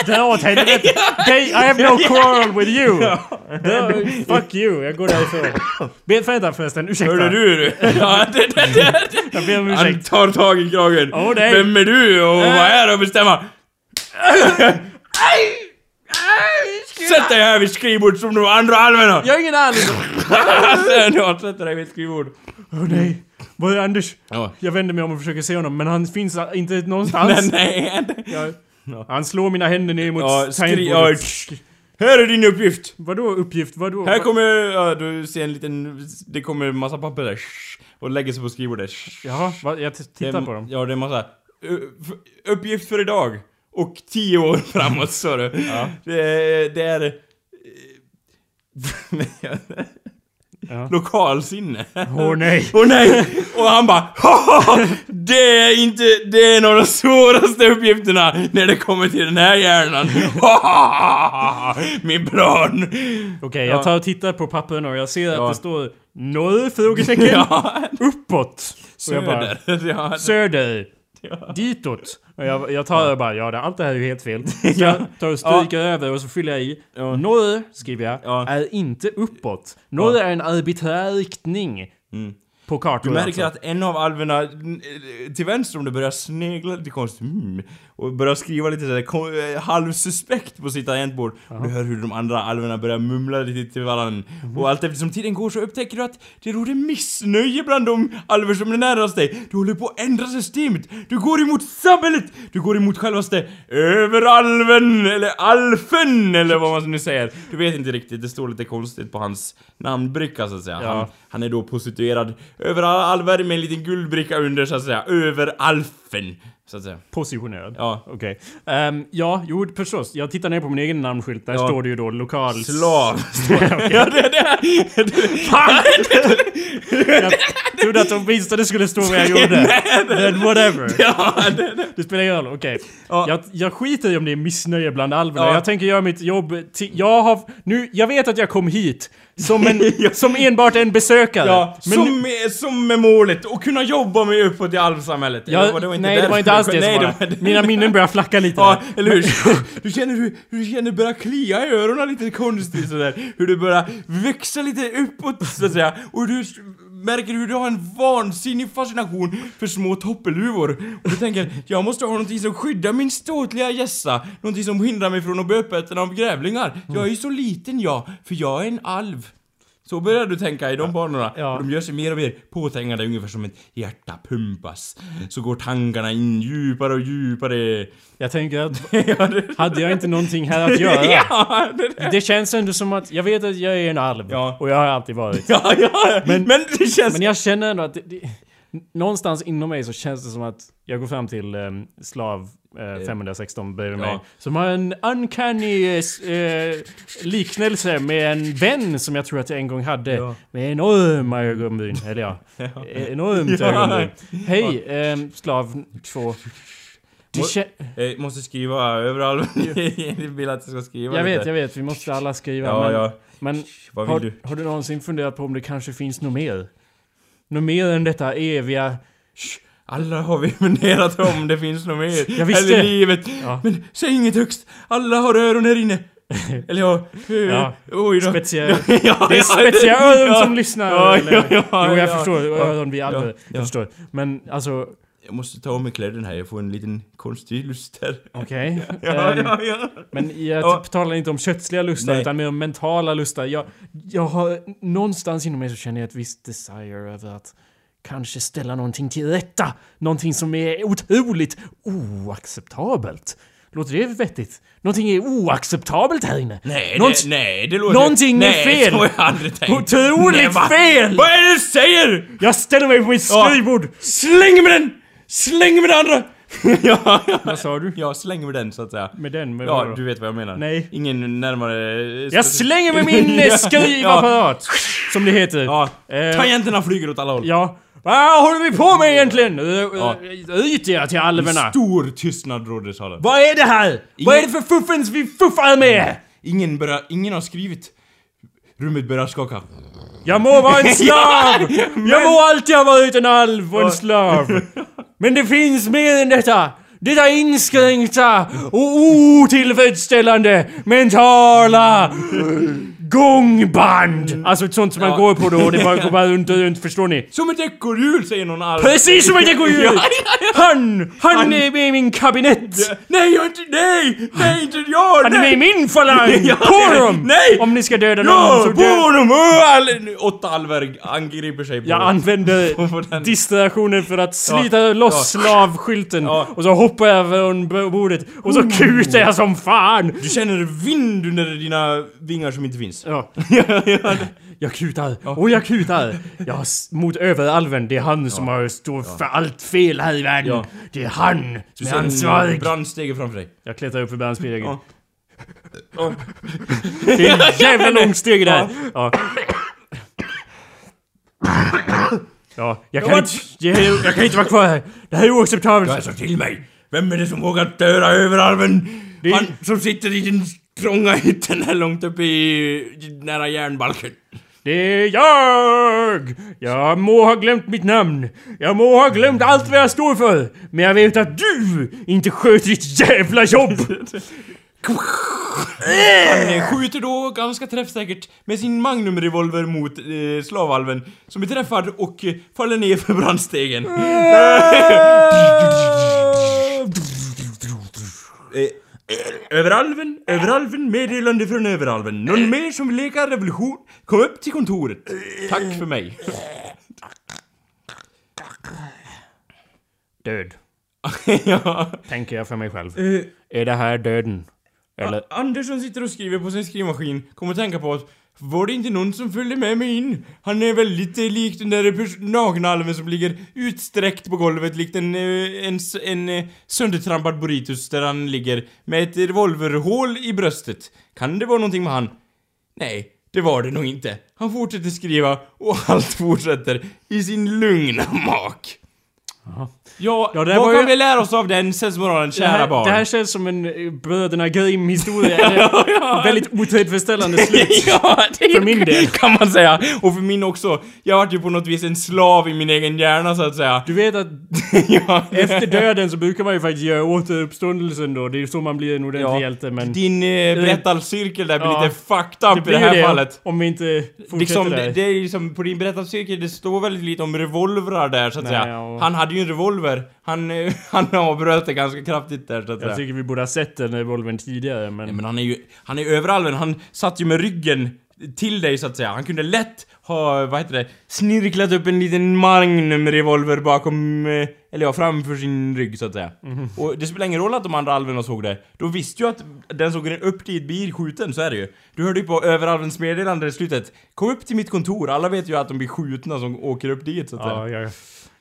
Dra åt helvete! (laughs) They, I have no quarrel with you! Dra- fuck you, jag går därifrån. Be, vänta förresten, ursäkta. Hörde du du? Ja, det, det, det. Jag ber om Han ursäkt. tar tag i kragen. Åh, nej. Vem är du och vad är det att bestämma? Sätt dig här vid skrivbordet som de andra alverna! Jag har ingen aning. Ja, sätt dig vid ett skrivbord. Åh nej. Var är Anders? Ja. Jag vänder mig om och försöker se honom, men han finns inte (laughs) någonstans. Nej, nej. Jag, Ja. han slår mina händer ner mot Ja, tangentbordet. här är din uppgift! Vadå uppgift? Vadå? Här kommer, ja, du ser en liten, det kommer en massa papper där. Och lägger sig på skrivbordet. Jaha, va? jag t- Det tittar på dem. Ja, det är massa... Uppgift för idag. Och tio år framåt, sa du. Ja. Det, är- det är... Ja. Lokalsinne. Åh nej. Åh nej! Och han bara "Haha, Det är inte, det är en av de svåraste uppgifterna när det kommer till den här hjärnan. Min plan. Okej, Ja. jag tar och tittar på pappren och jag ser att Ja. det står noll frågetecken Ja, uppåt. Jag bara, söder. Ja, ja. Ditåt. Och jag, jag tar och bara, ja det, allt det här är ju helt fel. (laughs) Så jag tar och stryker över och så fyller jag i. Ja. Norr, skriver jag, Ja. är inte uppåt. Norr är en arbiträr riktning. Mm. På kartor Du märker alltså. att en av alverna eh, till vänster om det börjar snegla lite konstigt mm, och börjar skriva lite sådär kon- eh, halvsuspekt på sitt tangentbord. Och du hör hur de andra alverna börjar mumla lite till varandra. Mhm. Och allt eftersom tiden går så upptäcker du att det råder missnöje bland de alver som är närmast dig. Du håller på att ändra systemet. Du går emot samhället. Du går emot självaste överalven eller alfen eller vad man nu säger. Du vet inte riktigt, det står lite konstigt på hans namnbricka så att säga. Ja. Han, han är då prostituerad över alver med en liten guldbricka under så att säga. Över alfen. Så att säga. Positionerad. Ja. Okej. Ehm, ja, jo förstås. Jag tittar ner på min egen namnskylt. Där Ja. står det ju då lokal... Slav. (laughs) Ja, det, det, det, Fan! jag trodde att åtminstone skulle stå vad jag gjorde. (laughs) Men whatever. ja, det, det. Det spelar ingen roll, okej. Ja. Jag, jag skiter i om det är missnöje bland alverna. Ja. Jag tänker göra mitt jobb Jag har... Nu, jag vet att jag kom hit som en... (laughs) som enbart en besökare. Ja, men som, är, som är målet. Och kunna jobba mig uppåt i alvsamhället. var det inte nej, det var inte alls det nej, det var Mina minnen börjar flacka lite. Ja, där. eller (laughs) hur? Du känner hur, du känner börjar klia i öronen lite konstigt sådär. Hur du börjar växa lite uppåt så att säga. Och du märker hur du har en vansinnig fascination för små toppeluvor. Och du tänker, jag måste ha någonting som skyddar min ståtliga gässa. Någonting som hindrar mig från att bli uppäten av grävlingar. Jag är ju så liten jag, för jag är en alv. Så börjar du tänka i de banorna. Ja. Och de gör sig mer och mer påträngande, ungefär som ett hjärta pumpas. Så går tankarna in djupare och djupare. Jag tänker att... (laughs) Hade jag inte någonting här att göra? (laughs) ja, det, det. Det känns ändå som att... Jag vet att jag är en alv. Ja. Och jag har alltid varit. Ja, ja, men, men det känns... Men jag känner ändå att det, det, någonstans inom mig så känns det som att jag går fram till um, slav eh, 516 bredvid Ja. mig. Som har en uncanny eh, eh, liknelse med en vän som jag tror att jag en gång hade. Ja. Med enorma ögonbryn. Eller ja, eh, enormt Ja. ögonbryn. Hej, eh, slav 2. Det Må- Eh, måste skriva överallt. jag (laughs) vill att jag ska skriva jag lite. vet, jag vet. Vi måste alla skriva. Ja, men ja. men Vad har, du? har du någonsin funderat på om det kanske finns något mer? Något mer än detta eviga... Alla har vi (laughs) funderat om det finns något mer Jag visste. i livet. Ja. Men säg inget högst. Alla har öron här inne. (laughs) Eller ja, Ja. oj då. Spetsiga... (laughs) ja, Det är ja, spetsiga öron ja. som lyssnar. Ja, eller- ja, ja, jo, jag ja. förstår. Ja, Öron vi alla. ja, ja. förstår. Men alltså... Jag måste ta av mig kläderna här, jag får en liten konstig lust här. Okej. (laughs) Ja, Ehm, ja, ja. Men jag Ja. talar inte om kötsliga lustar Nej. utan mer om mentala lustar. Jag, jag har någonstans inom mig så känner jag ett visst desire över att kanske ställa någonting till rätta. Någonting som är otroligt oacceptabelt. Låter det vettigt? Någonting är oacceptabelt här inne. Nej, Nånt- det, nej, det låter... Någonting är nej, fel. så har jag aldrig tänkt. Otroligt Nej, va? fel! Vad är det du säger? Jag ställer mig på mitt Ja. skrivbord! Släng med den! Släng med den andra! (laughs) ja, ja. Vad sa du? Ja, släng med den så att säga. Med den? Med Ja, du vet vad jag menar. Nej. Ingen närmare... Jag slänger med min (laughs) eh, skrivapparat! Som det heter. Ja, Eh, tangenterna flyger åt alla håll. Ja. Vad håller vi på med egentligen? Ja. Ja. Ut er till alverna! Stor tystnad rådde i salen. Vad är det här? Vad är det för fuffens vi fuffar med? Ingen, börjar, ingen har skrivit. Rummet börjar skaka. Jag må vara en (laughs) slav! Jag må alltid ha varit en alv och en slav. Men det finns mer än detta. Detta inskränkta och otillfredsställande mentala gångband! Alltså ett sånt som man går på då och det bara (laughs) går bara runt och runt, förstår ni? Som ett ekorrhjul säger någon alv. Precis som ett ekorrhjul! (laughs) Han! Han Han- är med i min kabinett! Nej, jag är inte... Nej! Nej, inte jag! Han är med nej. i min falang! (laughs) Ja, På dem! nej. Om ni ska döda någon Ja, så dö... all- Åtta alver angriper sig på Jag använder på den. distraktionen för att slita loss slavskylten Ja. och så hoppar jag över b- bordet och så kutar jag som fan! Du känner vind under dina vingar som inte finns. Ja. (laughs) Jag kutar, och jag kutar! Jag s- mot överalven, det är han som har står för allt fel här i världen. Ja. Det är han Du som är ansvarig. brandstege framför dig. Jag klättrar upp för brandstegen. Ja. Ja. Det är en (laughs) jävla lång steg där! Ja. Ja, jag kan, Ja, inte, jag, jag kan inte vara kvar här. Det här är oacceptabelt. Jag sa till mig! Vem är det som vågar? Det är- Han som sitter i trånga hytten här långt uppe i... nära järnbalken. Det är jag! Jag må ha glömt mitt namn. Jag må ha glömt allt vad jag står för. Men jag vet att du inte sköter ditt jävla jobb! Han eh, skjuter då ganska träffsäkert med sin magnumrevolver mot eh, slavalven som är träffad och eh, faller ner för brandstegen. (laughs) Överalven, överalven, meddelande från överalven. Någon mer som vill leka revolution? Kom upp till kontoret. Tack för mig. Död, (laughs) ja. tänker jag för mig själv. Eh, Är det här döden? Eller? Andersson sitter och skriver på sin skrivmaskin, kommer att tänka på att var det inte någon som följde med mig in? Han är väldigt eh, lik den där nagnalven som ligger utsträckt på golvet likt en, eh, en, en, en söndertrampad burritus där han ligger med ett revolverhål i bröstet. Kan det vara någonting med han? Nej, det var det nog inte. Han fortsätter skriva och (laughs) allt fortsätter i sin lugna mak. Ja, Ja, det vad kan ju- vi lära oss av den sensmoralen, Det kära här, barn? det här känns som en eh, Bröderna Grimm historia. (laughs) Eller Väldigt otillfredsställande slut. (laughs) ja, det För min del. (laughs) kan man säga. Och för min också. Jag vart ju på något vis en slav i min egen hjärna så att säga. Du vet att ja. efter döden så brukar man ju faktiskt göra återuppståndelsen då. Det är ju så man blir en ordentlig Ja. hjälte men... Din eh, berättarcirkel där blir Ja. lite fucked up i det här det fallet. Om vi inte fortsätter Liksom, där. det, det är liksom, på din berättarcirkel, det står väldigt lite om revolvrar där så att Nej, säga. ja. Han hade ju en revolver. Han, (laughs) han avbröt det ganska kraftigt där så att säga. Jag tycker vi borde ha sett den revolvern tidigare men... Nej, men han är ju, han är överalven, han satt ju med ryggen till dig så att säga. Han kunde lätt ha, vad heter det, snirklat upp en liten magnumrevolver bakom, eh, eller ja, framför sin rygg så att säga. Mhm. Och det spelar ingen roll att de andra alverna såg det. De visste ju att den såg upp dit blir skjuten, så är det ju. Du hörde ju på överalvens meddelande i slutet. Kom upp till mitt kontor, alla vet ju att de blir skjutna som åker upp dit så att Ja, säga. jag...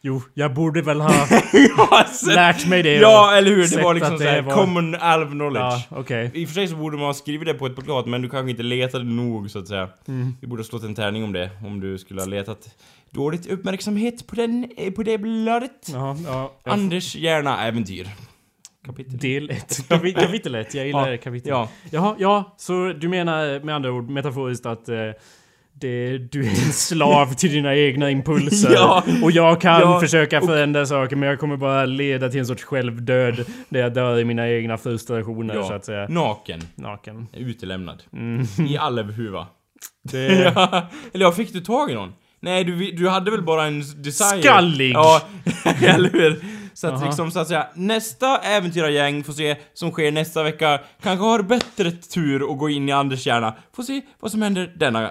Jo, jag borde väl ha (laughs) sett- lärt mig det. Ja, eller hur? Det var liksom det såhär, var- common alv knowledge. Ja, okej. I och för sig så borde man ha skrivit det på ett plakat men du kanske inte letade nog så att säga. Mm. Vi borde ha slått en tärning om det, om du skulle ha letat dåligt uppmärksamhet på den, eh, på det bladet. Ja, ja. Anders hjärna äventyr. Kapitel. Del 1. (laughs) Kapitel 1. Jag gillar Ja, kapitel ja. Jaha, ja. Så du menar med andra ord metaforiskt att eh, det, du är en slav till dina egna impulser. (laughs) Ja. Och jag kan Ja, försöka och- förändra saker men jag kommer bara leda till en sorts självdöd. Där jag dör i mina egna frustrationer så att säga. Naken. Naken. Utelämnad. Mm. I alvhuva. (laughs) Det... ja. Eller ja, fick du tag i någon? Nej, du, du hade väl bara en desire? Skallig! Ja, (laughs) eller hur? Så att Aha. liksom så att säga, nästa äventyrargäng får se som sker nästa vecka, kanske har bättre tur att gå in i Anders hjärna. Får se vad som händer denna,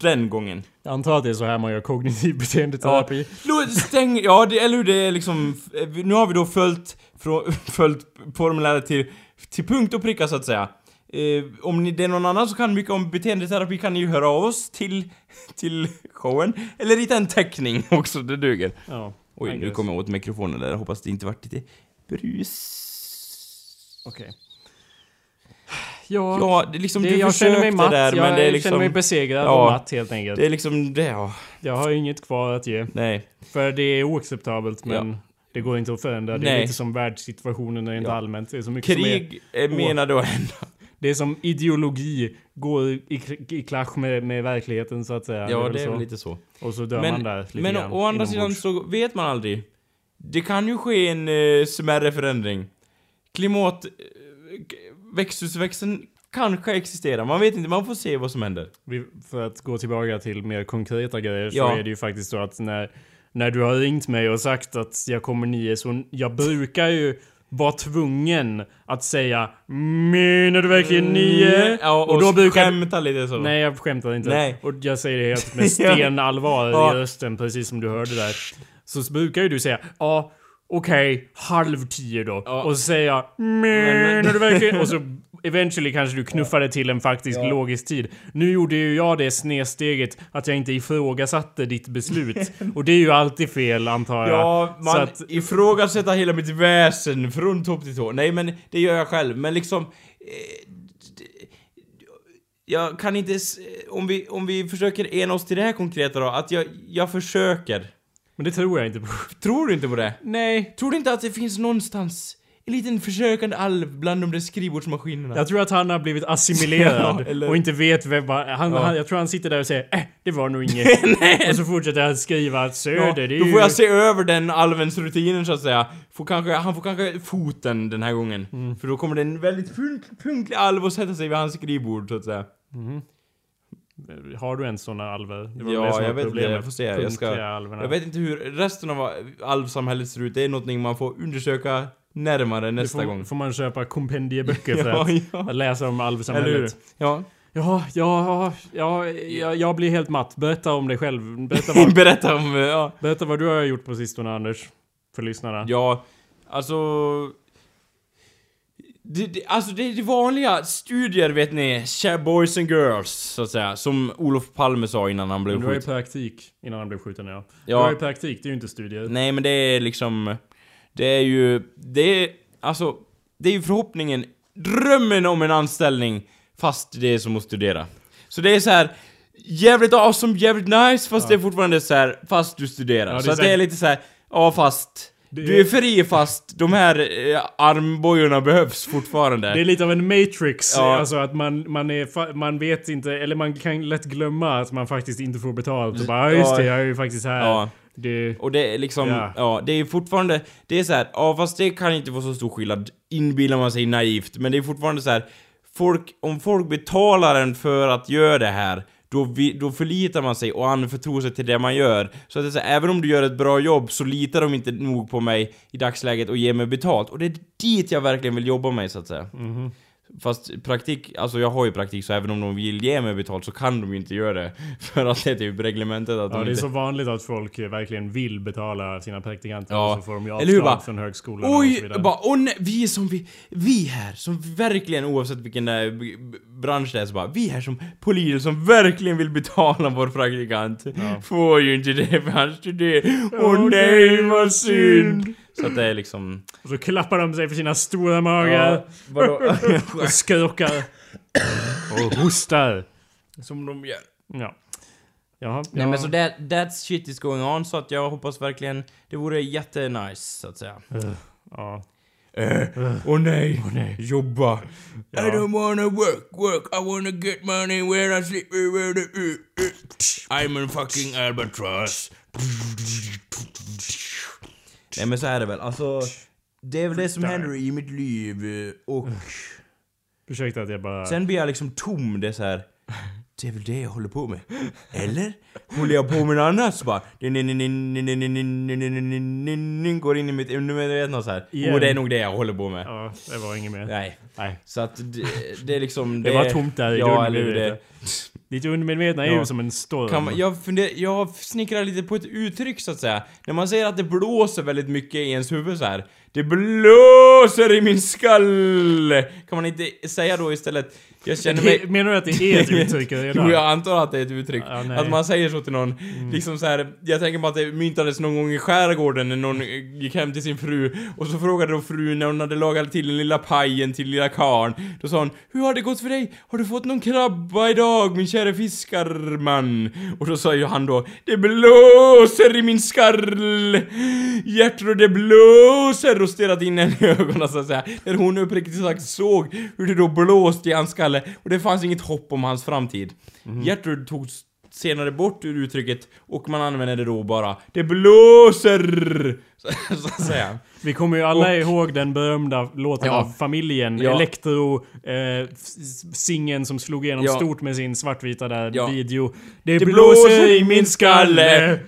den gången. Jag antar att det är så här man gör kognitiv (laughs) beteendeterapi. Då stäng, ja det, eller hur det är liksom, nu har vi då följt, frå, (laughs) följt formuläret till, till punkt och pricka så att säga. Eh, om ni, det är någon annan som kan mycket om beteendeterapi kan ni ju höra av oss till, (laughs) till showen. Eller rita en teckning också, det duger. Ja. Oj, nu kommer jag åt mikrofonen där, jag hoppas det inte vart lite brus. Okej. Ja, Ja, det är liksom, det, du jag känner mig matt. där, jag men det är liksom... känner mig besegrad Ja. och matt helt enkelt. Det är liksom det, ja. Jag har inget kvar att ge. Nej. För det är oacceptabelt men det går inte att förändra. Det är Nej. lite som världssituationen rent Ja. allmänt. Det är så mycket som är, Krig menar då hända. Det är som ideologi går i, i clash med, med verkligheten så att säga. Ja, det är så. väl lite så. Och så dör man där lite men grann, å andra sidan så vet man aldrig. Det kan ju ske en eh, smärre förändring. Klimat... Växthusväxten kanske existerar, man vet inte, man får se vad som händer. Vi, för att gå tillbaka till mer konkreta grejer så Ja. är det ju faktiskt så att när, när du har ringt mig och sagt att jag kommer nio så jag brukar ju vara tvungen att säga Menar du verkligen nio? Mm, Ja, och, och då brukar... skämta lite så. Nej jag skämtar inte. Nej. Och jag säger det helt (laughs) med stenallvar Ja. i rösten precis som du hörde där. Så brukar ju du säga ja Okej, halv tio då. Ja. Och så säger jag Menar du verkligen? (laughs) Och så eventually kanske du knuffar det till en faktisk Ja. logisk tid. Nu gjorde ju jag det snedsteget att jag inte ifrågasatte ditt beslut. (laughs) Och det är ju alltid fel antar jag. Ja, Så man att- ifrågasätter hela mitt väsen från topp till tå. Nej men det gör jag själv, men liksom... Eh, jag kan inte... Om vi, om vi försöker ena oss till det här konkreta då, att jag, jag försöker. Men det tror jag inte på. (laughs) Tror du inte på det? Nej. Tror du inte att det finns någonstans en liten försökande alv bland de där skrivbordsmaskinerna? Jag tror att han har blivit assimilerad (laughs) Ja, eller- och inte vet vem vad- han, Ja. han, Jag tror han sitter där och säger äh, det var nog inget. (laughs) och så fortsätter han skriva att söder, Ja, det är då ju... får jag se över den alvens rutinen så att säga. Får kanske, han får kanske foten den här gången. Mm. För då kommer det en väldigt punkt, punktlig alv och sätta sig vid hans skrivbord så att säga. Har du ens såna alver? Ja, jag vet inte, problemet. jag får se. Jag ska-. Jag vet inte hur resten av alvsamhället ser ut, det är någonting man får undersöka närmare nästa får, gång. får man köpa kompendieböcker (laughs) för Ja, att, ja. läsa om alvsamhället. Ja. Ja, ja, ja, jag, jag blir helt matt. Berätta om dig själv. Berätta (laughs) vad, Berätta om, ja. berätta vad du har gjort på sistone Anders. För lyssnarna. Ja, alltså... Det, det, alltså det är vanliga studier vet ni, boys and girls, så att säga. Som Olof Palme sa innan han blev Men du har ju skjuten. praktik innan han blev skjuten ja. Du Ja. har ju praktik, det är ju inte studier. Nej men det är liksom... Det är ju... Det är... Alltså... Det är ju förhoppningen, drömmen om en anställning fast det är som att studera. Så det är så här jävligt awesome, jävligt nice fast Ja. det är fortfarande så här fast du studerar. Ja, så är att det är lite så här, ja fast... Du är- fri fast de här eh, armbojorna behövs fortfarande. Det är lite av en matrix, Ja. alltså att man, man, är, fa- man vet inte, eller man kan lätt glömma att man faktiskt inte får betalt. Och bara, "Ja, just det, jag är ju faktiskt här. Ja. Det, Och det är liksom, Ja. ja. det är fortfarande, det är så här, ja fast det kan inte vara så stor skillnad, inbillar man sig naivt, men det är fortfarande så här, folk, om folk betalar en för att göra det här, då, vi, då förlitar man sig och anförtror sig till det man gör. Så att det är så här, även om du gör ett bra jobb så litar de inte nog på mig i dagsläget och ger mig betalt. Och det är dit jag verkligen vill jobba mig så att säga. Mhm. Fast praktik, alltså jag har ju praktik så även om de vill ge mig betalt så kan de ju inte göra det. (laughs) För att det är typ reglementet att ja, de det är inte... så vanligt att folk verkligen vill betala sina praktikanter Ja. och så får de ju avslag från högskolan och så Oj! vidare. Bara, åh nej, vi är som vi, vi här, som verkligen oavsett vilken eh, bransch det är så bara, vi här som poliser som verkligen vill betala vår praktikant. Ja. Får ju inte det för han studerar. Åh nej nej, vad synd! Så att det är liksom... Och så klappar de sig för sina stora magar. vadå? (laughs) Och skrockar. och hostar. som de gör. Ja. Jaha, Nej ja. men så that, that shit is going on så att jag hoppas verkligen, det vore jättenice så att säga. Ja. Eh, Åh nej, Åh, nej. jobba. Ja. I don't wanna work, work, I wanna get money where I sleep, where the, uh, uh. I'm a fucking albatross. Nej men så är det väl, alltså... Det är väl det som händer i mitt liv eh, och Ursäkta att jag bara... sen blir jag liksom tom, det är så här. det är väl det jag håller på med. Eller? Håller jag på med något annat? Så bara... Går in i mitt undermedvetna så här. Igen. Och det är nog det jag håller på med. Ja, det var inget mer. Nej. Nej. Så att det, det är liksom... Det var tomt där i Ja, det Ditt undermedvetna är ju som en storm. Kan man, jag, funder, jag snickrar lite på ett uttryck så att säga. När man säger att det blåser väldigt mycket i ens huvud så här. Det blåser i min skalle! Kan man inte säga då istället? Jag känner mig... Det- (laughs) Menar du att det är ett uttryck (laughs) redan? jag antar att det är ett uttryck. Ja, att man säger så till någon. Liksom så här, jag tänker på att det myntades någon gång i skärgården när någon gick hem till sin fru och så frågade då frun när hon hade lagat till den lilla pajen till lilla karn. Då sa hon Hur har det gått för dig? Har du fått någon krabba idag min käre fiskarman? Och då sa ju han då Det blåser i min skall! Gertrud det blåser! Och stirrat in henne i ögonen så att säga. Där hon uppriktigt sagt såg hur det då blåste i hans skalle och det fanns inget hopp om hans framtid. Gertrud tog senare bort ur uttrycket och man använde det då bara Det blåser! (laughs) Så, så att säga. Vi kommer ju alla Och- ihåg den berömda låten Ja. av familjen. Ja. Elektro, eh, singeln som slog igenom Ja. stort med sin svartvita där Ja. video. Det, Det blåser i min skalle.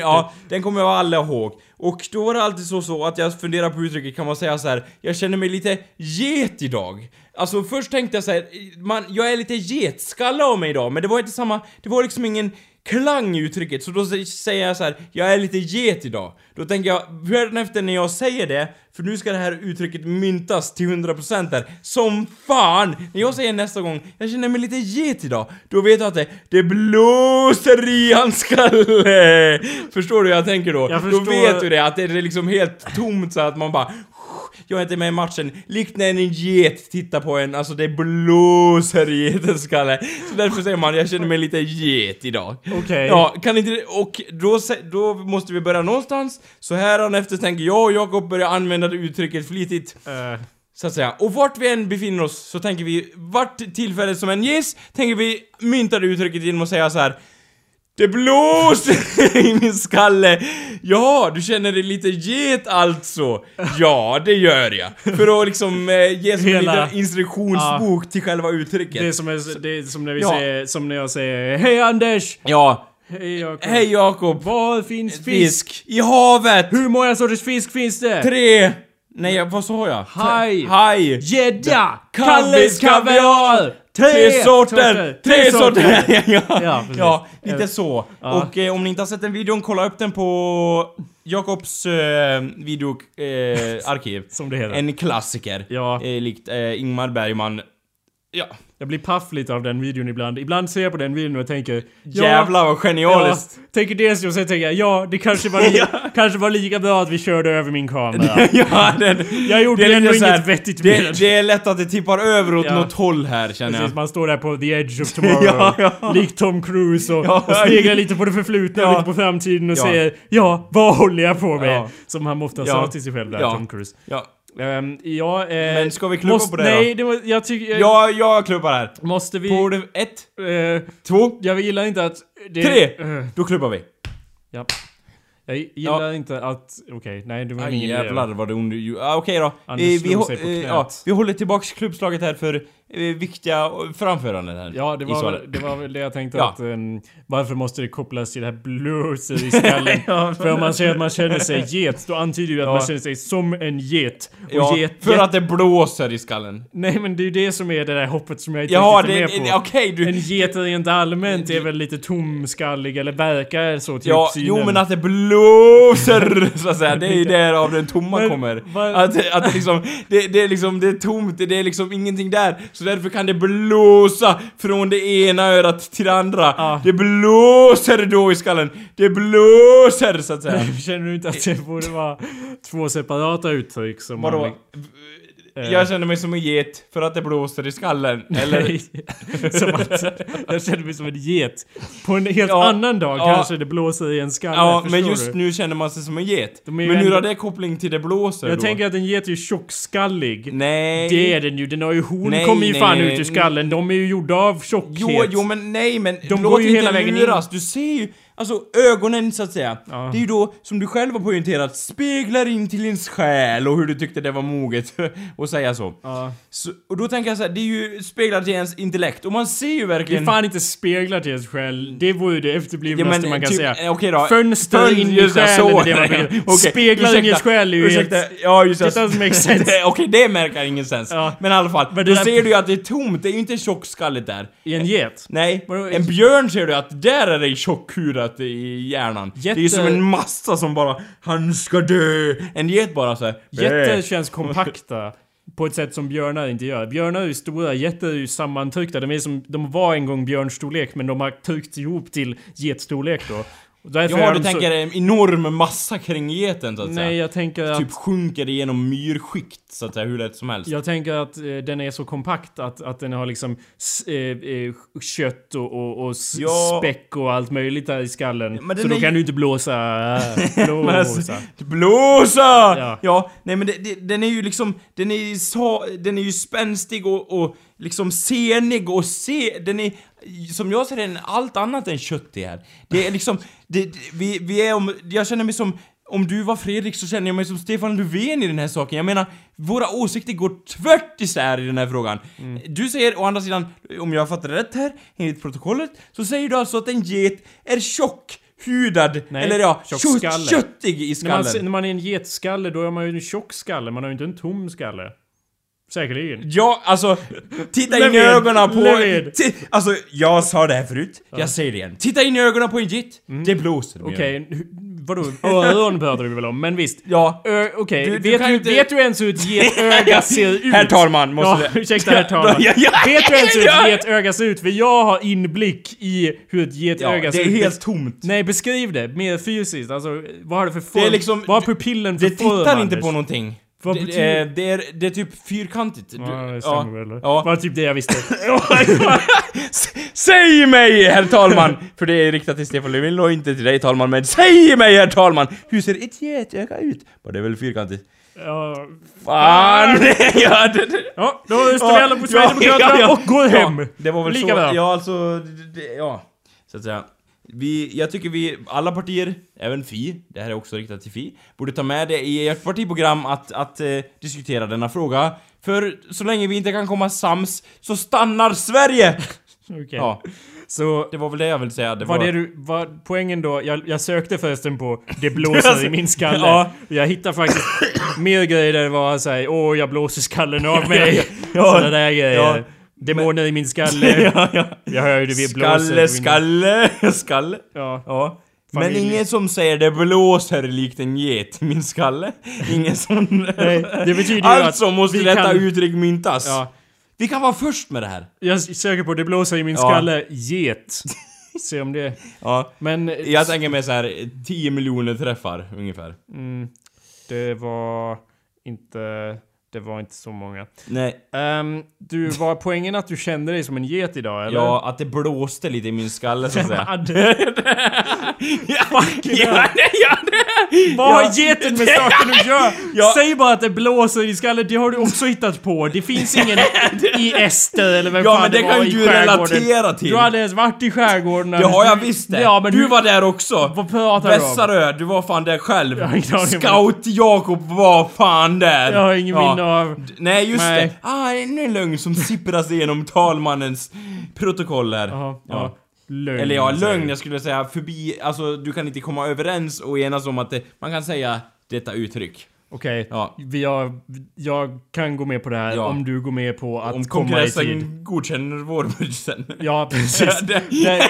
Ja, den kommer jag alla ihåg. Och då var det alltid så, så att jag funderar på uttrycket, kan man säga så här. Jag känner mig lite get idag. Alltså först tänkte jag så här, man, jag är lite getskalle av mig idag, men det var inte samma, det var liksom ingen klang i uttrycket, så då sä- säger jag så här, jag är lite get idag. Då tänker jag, efter när jag säger det, för nu ska det här uttrycket myntas till 100% där, som fan! När jag säger nästa gång, jag känner mig lite get idag, då vet jag att det, det blåser i hans skalle! Förstår du hur jag tänker då? Jag Då förstår. vet du det, att det är liksom helt tomt så att man bara jag är inte med i matchen, likt när en get tittar på en, alltså det blåser i getens skalle. Så därför säger man, jag känner mig lite get idag. Okej. Ja, kan inte och då, då måste vi börja någonstans. Så här efter tänker jag och Jakob börja använda det uttrycket flitigt. Eh, Så att säga. Och vart vi än befinner oss så tänker vi, vart tillfälle som än ges, tänker vi mynta det uttrycket genom att säga så här. Det blåser (laughs) i min skalle! Ja, du känner dig lite get alltså? Ja, det gör jag. För att liksom eh, ge som en Hela- liten instruktionsbok till själva uttrycket. det är som, är, det är som när vi Ja. säger, som när jag säger Hej Anders! Ja. Hej Jakob! Hej Jakob! Var finns fisk? I havet! Hur många sorters fisk finns det? Tre! Nej, vad sa jag? Haj. Haj! Gädda! Kalles kaviar! Tre sorter! Tre sorter! (laughs) ja, (laughs) Ja, ja, lite så. Ja. Och eh, om ni inte har sett den videon, kolla upp den på Jakobs eh, videoarkiv. Eh. (laughs) Som det heter. en klassiker. Ja. Eh, likt eh, Ingmar Bergman. Ja. Jag blir paff lite av den videon ibland. Ibland ser jag på den videon och tänker... Ja, Jävlar vad ja, genialiskt! tänker dels och sen tänker jag ja, det kanske var, li- (laughs) kanske var lika bra att vi körde över min kamera. (laughs) Ja, den, Jag gjorde det är ändå här- inget vettigt med det, det är lätt att det tippar över åt Ja. något håll här känner jag. Precis, man står där på the edge of (laughs) tomorrow. Ja, ja. Likt Tom Cruise och, Ja. och sneglar lite på det förflutna och Ja. lite på framtiden och Ja. säger Ja, vad håller jag på med? Ja. Som han ofta Ja. sa till sig själv där, Ja. Tom Cruise. Ja. Um, ja, eh, Men ska vi klubba på det Nej, då? var, jag tycker... Ja, jag klubbar här. Måste vi... På ett, eh, två, jag gillar inte att... Det, Tre. eh, då klubbar vi. ja. Jag gillar inte att... Okej, nej det var ingen jävlar vad ond... Ah, Okej då. Anders vi, hå- eh, ja, vi håller tillbaks klubbslaget här för eh, viktiga eh, framföranden här. Ja, det var, väl, det var väl det jag tänkte Ja. att... ehm, varför måste det kopplas till det här blåset i skallen? (laughs) Ja, För om man säger att man känner sig get, då antyder ju att Ja. man känner sig som en get. Och Ja, get, för get, att det blåser i skallen. Nej men det är ju det som är det där hoppet som jag inte Ja, riktigt det, är med på. okej du... En get rent allmänt är väl lite tomskallig eller verkar så till Ja, uppsynen. jo men att det blåser (laughs) så att säga, det är ju (laughs) där av den tomma Men kommer. vad- Att, att det liksom, det, det är liksom, det är tomt, det är liksom ingenting där. Så därför kan det blåsa från det ena örat till det andra. Ja. Det blåser då i skallen. Det blåser så att säga. Känner du inte att det borde vara två separata uttryck som Vadå? man... Eh. Jag känner mig som en get för att det blåser i skallen. Eller? (laughs) Som att jag känner mig som en get. På en helt Ja, annan dag ja. kanske det blåser i en skalle, Ja, men just du? nu känner man sig som en get. Men hur ändå- har det koppling till det blåser Jag då? tänker att en get är ju tjockskallig. Nej. Det är den ju, den har ju horn Nej, kommer ju nej, fan nej, ut ur skallen. De är ju gjorda av tjockhet. Jo, jo men nej men De går ju hela vägen in. luras. Du ser ju alltså ögonen så att säga. Ja. Det är ju då, som du själv har poängterat, speglar in till ens själ och hur du tyckte det var moget (laughs) att säga så. Ja. så. Och då tänker jag så här, det är ju speglar till ens intellekt och man ser ju Det är verkligen... fan inte speglar till ens själ. Det vore ju det efterblivnaste Ja, man kan typ, säga. eh, okej då. Fönster Fön- in i själen så är det man brukar- (laughs) Okej, Speglar in i ursäkta, själ är ju ursäkta, helt- Ja, just det. Doesn't make sense. Det- (laughs) Okej, det märker ingen sens. Ja. Men i alla fall, Men då där- ser du ju att det är tomt, det är ju inte tjockskalligt där. I en get. Nej, en björn ser du att där är det tjockhudat i hjärnan. Det är Jätte- som en massa som bara Han ska dö! En get bara såhär Jätter känns kompakta. På ett sätt som björnar inte gör. Björnar är ju stora, getter är ju sammantryckta. De, är som, de var en gång björnstorlek men de har tryckts ihop till getstorlek då. Därför är Ja, de du så- tänker en enorm massa kring geten så att säga. Nej, jag tänker att... Typ sjunker igenom myrskikt så att säga, hur lätt som helst. Jag tänker att eh, den är så kompakt att, att den har liksom eh, eh, kött och, och, och Ja. späck och allt möjligt där i skallen. men så den då är kan du inte blåsa. (laughs) alltså, blåsa. Blåsa! Ja. Ja. nej men det, det, den är ju liksom, den är ju så, den är ju spänstig och, och liksom senig och se, den är, som jag ser den, allt annat än köttig här. Det är liksom, det, det, vi, vi är om, jag känner mig som, om du var Fredrik så känner jag mig som Stefan Löfven i den här saken. Jag menar, våra åsikter går tvärt isär i den här frågan. Mm. Du säger å andra sidan, om jag fattar rätt här, enligt protokollet, så säger du alltså att en get är tjock, hudad, Nej, eller ja, kött, köttig i När skallen. man, när man är en getskalle då är man ju en tjock skalle, man har ju inte en tom skalle. Säkerligen. Ja, alltså, titta in i ögonen på... Ti- Alltså, jag sa det här förut, jag säger det igen. Titta in i ögonen på en get, det blåser. Mm. Okej, hu- vadå? Öron pratar vi väl om, men visst. Ja. Okej, Du- du vet, du, inte- vet du ens hur ett getöga (laughs) ser ut? Herr talman, måste Ja, det- (laughs) ursäkta herr talman. Ja, ja, vet du ens hur ja. ett getöga ser ut? För jag har inblick i hur ett Ja, getöga det ser är ut. helt tomt. Nej, beskriv det mer fysiskt. Alltså, vad har det för form? Det är liksom- vad har pupillen för Det form, tittar inte på någonting. Vad det, betyder- eh, det, är, det är typ fyrkantigt. Du- Ja, det stämmer väl. Ja. Var typ det jag visste. (laughs) Säg mig, herr talman! För det är riktat till Stefan Löfven och inte till dig, talman, men säg mig, herr talman! Hur ser ett getöga ut? Bara det är väl fyrkantigt? ja, Fan! ja, (laughs) det, det. ja, då röstar vi alla på Sverigedemokraterna ja, ja. och går hem. Ja, det var väl Lika så. bra. Ja, alltså, det, ja. Så att säga. Vi, jag tycker vi, alla partier, även Fi, det här är också riktat till Fi, borde ta med det i ert partiprogram att, att eh, diskutera denna fråga. För så länge vi inte kan komma sams så stannar Sverige! (laughs) Okej. Ja, Så det var väl det jag ville säga. Det Var var... det du, var poängen då, jag, jag sökte förresten på 'Det (laughs) blåser i min skalle' Ja. Jag hittade faktiskt mer grejer där det var såhär 'Åh, jag blåser skallen av (laughs) mig' Ja. Sådana där grejer. Ja. Demoner i min skalle. (laughs) ja, ja. Jag hör ju det blåser. Skalle, skalle, (laughs) skalle. Ja. Ja. Men ingen som säger det blåser likt en get i min skalle. Ingen som... Nej, det betyder ju alltså att måste detta kan- uttryck myntas. Ja. Vi kan vara först med det här. Jag söker på 'Det blåser i min Ja. skalle' get. Se om det... Ja. Men... Jag tänker mig så här 10 miljoner träffar ungefär. Mm, det var inte... Det var inte så många. Nej. Ehm, du, var poängen att du kände dig som en get idag eller? Ja, att det blåste lite i min skalle så att säga. (laughs) Ja, det- (laughs) ja, ja, det, ja, det. (laughs) Vad har ja. geten med saken att göra? (laughs) Ja. Säg bara att det blåser i skallen, det har du också hittat på. Det finns ingen (laughs) i Ester eller vem Ja, fan men det var kan i ju du relatera till. Du hade ens varit i skärgården. Det har jag visst det. Ja, men du hur- var där också. Vad pratar du om? Vässarö, du var fan där själv. Jag har ingen aning om Scout Jakob var fan där. Jag har ingen Ja. minne av... Nej, just Nej. det. Ah, ännu en lögn som sippras igenom talmannens protokoll här. Jaha, ja. Lögn. Eller ja, lögn, jag skulle säga förbi, alltså du kan inte komma överens och enas om att det, man kan säga detta uttryck. Okej, Ja. vi har, jag kan gå med på det här Ja. om du går med på att Om komma i tid. kongressen godkänner vårbudgeten. Ja, precis. (laughs) Det- Det-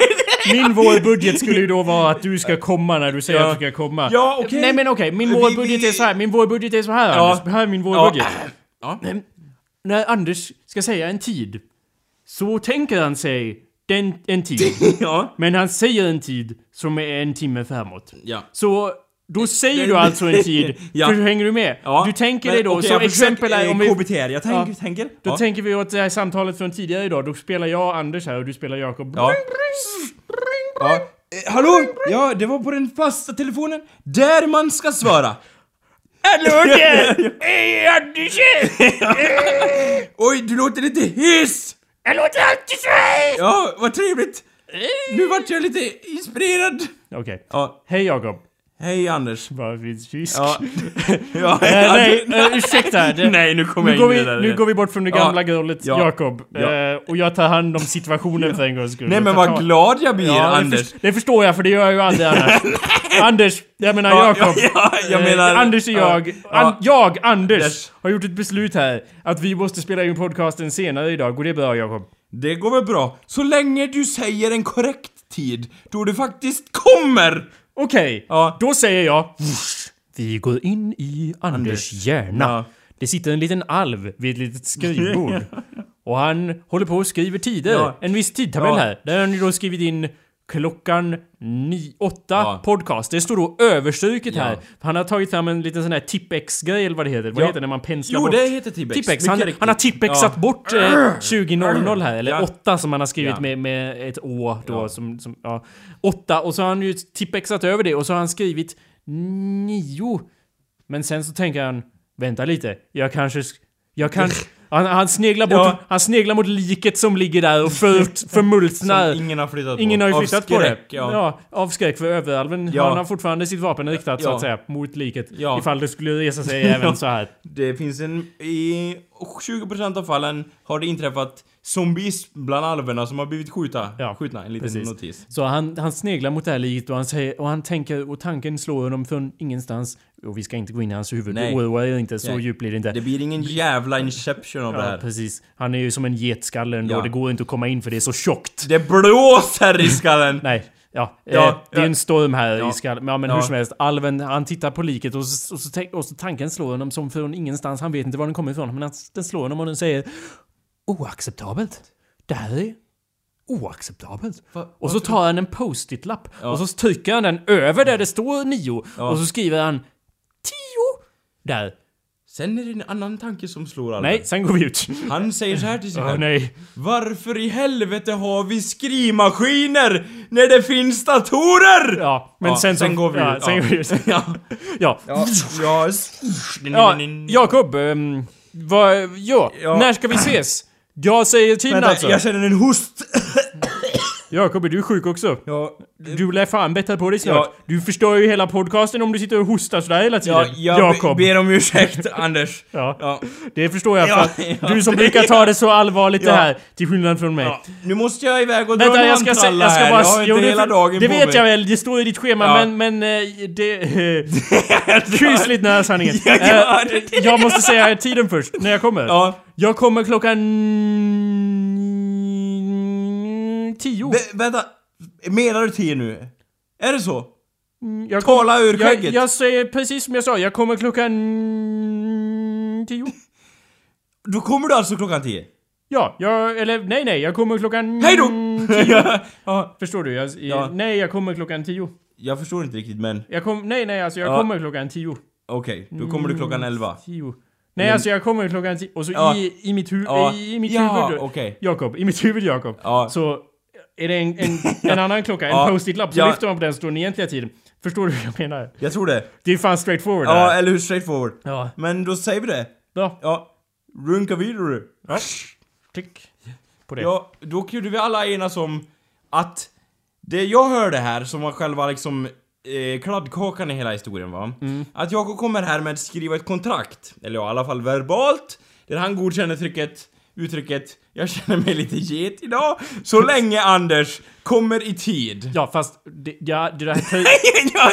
Min vårbudget skulle ju då vara att du ska komma när du säger Ja. att du ska komma. Ja, okej. Nej men okej, min Vi- vårbudget är så här. Min vårbudget är så här Ja. Anders. Här är min vårbudget. Ja. När Anders ska säga en tid, så tänker han sig den, en tid. (laughs) ja. Men han säger en tid som är en timme framåt. Ja. Så då säger du alltså en tid, (laughs) Ja. för hänger du med? Ja. Du tänker dig då, okej, som exempel är eh, om vi... KBT, jag tänker, Ja. tänker. Då ja. tänker vi åt det här samtalet från tidigare idag, då spelar jag Anders här och du spelar Jakob. Ja. ja. Eh, hallå? Ja, det var på den fasta telefonen. Där man ska svara. Hallå (laughs) där! Hej Anders! Oj, du låter lite hes! Jag låter alltid så här! Ja, vad trevligt. Nu vart jag lite inspirerad. Okej. Ja, Hej Jakob. Hej Anders. Vad finns fisk? Ja. (laughs) ja, Eh, nej, eh, ursäkta. Det, Nej, nu kommer jag går, in i vi, där nu går vi bort från det Ja. gamla grollet Ja. Jakob. Ja. Eh, och jag tar hand om situationen för en gångs skull. Nej men vad glad jag blir, Ja, det, Anders. för, det förstår jag för det gör jag ju aldrig annars. (laughs) Anders, jag menar Ja, Jakob. ja, ja, jag Eh, menar- Anders och jag. ja, An, jag, Anders, Yes. har gjort ett beslut här. Att vi måste spela in podcasten senare idag. Går det bra Jakob? Det går väl bra. Så länge du säger en korrekt tid, då det faktiskt kommer! Okej, Ja. då säger jag... Vi går in i Anders hjärna. Ja. Det sitter en liten alv vid ett litet skrivbord. (laughs) Och han håller på och skriver tider. Ja. En viss tidtabell här. Där har ju då skrivit in klockan 8 Ja. podcast. Det står då överstruket Ja. här. Han har tagit fram en liten sån här Tippex-grej eller vad det heter. Vad Ja. heter det när man penslar Jo, bort? det heter. Tippex. Mycket Han, han har tippexat bort eh, 20.00 här, eller. 8 som han har skrivit med, med ett å då som, som. 8 och så har han ju tippexat över det och så har han skrivit 9. Men sen så tänker han, vänta lite, jag kanske, sk- jag kan... (laughs) Han, han sneglar bort, Ja. han sneglar mot liket som ligger där och för, (laughs) förmultnar. Som ingen har flyttat Ingen på. har ju flyttat på det. skräck, Ja. av skräck för överalven. Ja. Han har fortfarande sitt vapen riktat så Ja. att säga mot liket. Ja. Ifall det skulle resa sig (laughs) även så här. Det finns en... I 20% av fallen har det inträffat zombies bland alverna som har blivit skjuta, Ja, skjutna. En liten precis. notis. Så han, han sneglar mot det här liket och han säger, och han tänker, och tanken slår honom från ingenstans. Och vi ska inte gå in i hans huvud, Nej. oroa er inte, så Nej. djupt blir det inte. Det blir ingen jävla inception av det ja, här. precis. Han är ju som en getskalle ändå, Ja. det går inte att komma in för det är så tjockt. Det blåser i skallen! (laughs) Nej. Ja, Ja, eh, det är ja. en storm här Ja. i skallen. Ja men Ja. hur som helst, alven han tittar på liket och så, och, så, och så tanken slår honom som från ingenstans. Han vet inte var den kommer ifrån men han- den slår honom och den säger Oacceptabelt. Det här är oacceptabelt. Va- och så tar han en post-it-lapp Ja. och så trycker han den över där det står nio. Ja. Och så skriver han tio. Där. Sen är det en annan tanke som slår alla. Nej, sen går vi ut. Han säger så här till sig Åh själv. nej. Varför i helvete har vi skrivmaskiner när det finns datorer? Ja, men Ja, sen, sen så, går vi ja, ut. Sen Ja. går vi ut. Ja. ja. Ja, ja. Ja, Jakob. Um, vad, ja, Ja. när ska vi ses? Jag säger tiden Vänta, alltså. jag känner en host. Jakob, är du sjuk också? Ja, Du lär fan bättra på dig snart. Ja. Du förstör ju hela podcasten om du sitter och hostar sådär hela tiden. ja jag Jakob. be- ber om ursäkt, Anders. (laughs) Ja, Ja. det förstår jag för (laughs) Ja, du som brukar ta det så allvarligt det här, till skillnad från mig. Nu måste jag iväg och dra Vänta, jag ska, se, jag ska bara... Jag har inte jo, det, hela dagen det på vet mig. jag väl, det står i ditt schema, men, men eh, det... (laughs) Kusligt nära sanningen. Jag Eh, jag måste säga tiden först, när jag kommer. Ja. Jag kommer klockan... Tio. Vä- vänta, menar du tio nu? Är det så? Jag Tala ur jag, skägget. jag säger precis som jag sa, jag kommer klockan... Tio. Då kommer du alltså klockan tio? Ja, jag... Eller nej, nej, jag kommer klockan... Hej då! (laughs) Ja, Förstår du? Jag, Ja. Nej, jag kommer klockan tio. jag förstår inte riktigt men Jag kom, nej, nej, alltså jag Ja. kommer klockan tio. okej, då kommer du klockan elva. Tio. Nej, Men- alltså jag kommer klockan tio. Och så Ja. i, i mitt, hu- Ja. i, i mitt Ja, huvud... okej. Jakob, i mitt huvud Jakob. Ja. Så är det en, en, (laughs) en annan klocka, en Ja. post-it-lapp, så Ja. lyfter man på den så står den egentliga tiden. Förstår du hur jag menar? Jag tror det. Det är fan straight forward Ja, eller hur? Straight forward. Ja. Men då säger vi det. Bra. Ja, runka vidare. Ja. Tick. På det. Ja, då kunde vi alla enas om att det jag hörde här, som var själva liksom eh, kladdkakan i hela historien va? Mm. Att Jakob kommer här med att skriva ett kontrakt, eller ja, i alla fall verbalt, där han godkänner trycket, uttrycket jag känner mig lite get idag, så länge Anders kommer i tid. Ja, fast det, ja, det där... (laughs) ja,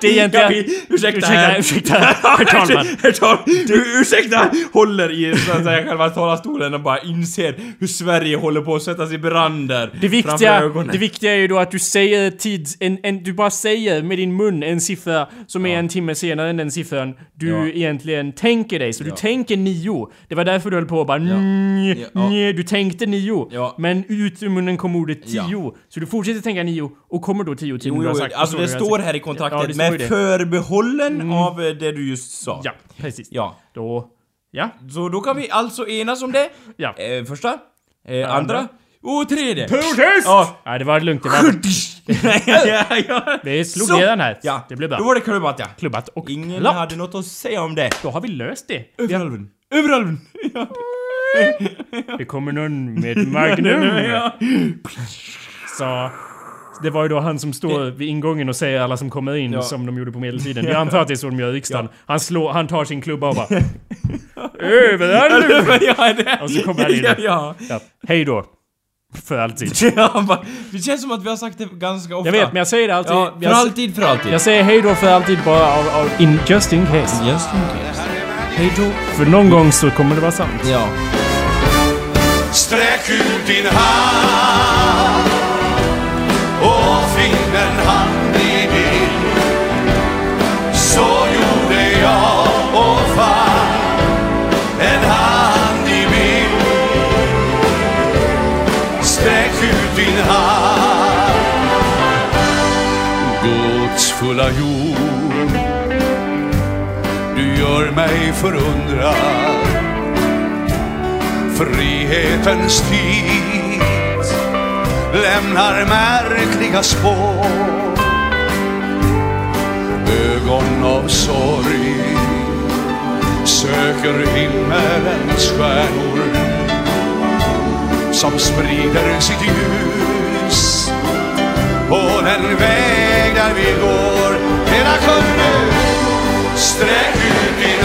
Det är egentligen... Vill- ursäkta, ursäkta, ursäkta, (laughs) herr talman. Herr talman, du ursäkta, håller i så att säga själva talarstolen och bara inser hur Sverige håller på att sättas i brander Det viktiga, det viktiga är ju då att du säger tids... En, en, du bara säger med din mun en siffra som är en timme senare än den siffran du Ja. egentligen tänker dig. Så du Ja. tänker nio. Det var därför du höll på och bara nj, Ja. nj, Du tänkte nio. Ja. Men ut ur munnen kom ordet Ja. Så du fortsätter tänka nio och kommer då tio till Jo, du har jo, sagt. alltså det står här i kontraktet Ja, det med förbehållen av eh, det du just sa. Ja, precis. Ja. Då... Ja. Så då kan vi alltså enas om det. Ja. Eh, första, eh, andra. och tredje. Protest! Ja. Nej, det var lugnt. Det, var, vi (laughs) slog ner den här. Ja, Det blev Då bra. var det klubbat ja. Klubbat och Ingen klart. hade något att säga om det. Då har vi löst det. Över alven. Över alven. Ja. Det kommer någon med (laughs) Magnum. Ja. sa... Det var ju då han som står vid ingången och säger alla som kommer in Ja. som de gjorde på medeltiden. (laughs) Jag antar att det är så de gör i riksdagen. Han slår, han tar sin klubba och bara... (laughs) Över nu! ja, det. Och så kommer han in. Ja, ja. Ja. Hej då. För alltid. (laughs) ja det känns som att vi har sagt det ganska ofta. Jag vet, men jag säger det alltid. Ja, för jag, alltid, för alltid. jag säger hej då för alltid bara av, av in, just in case. Just in case. Hej då. För någon gång så kommer det vara sant. Ja. Sträck ut din hand Gåtsfulla jord, du gör mig förundrad. Frihetens tid lämnar märkliga spår. Ögon av sorg söker himmelens stjärnor som sprider sitt ljus den väg där vi går. Hela sjön nu, sträck ut din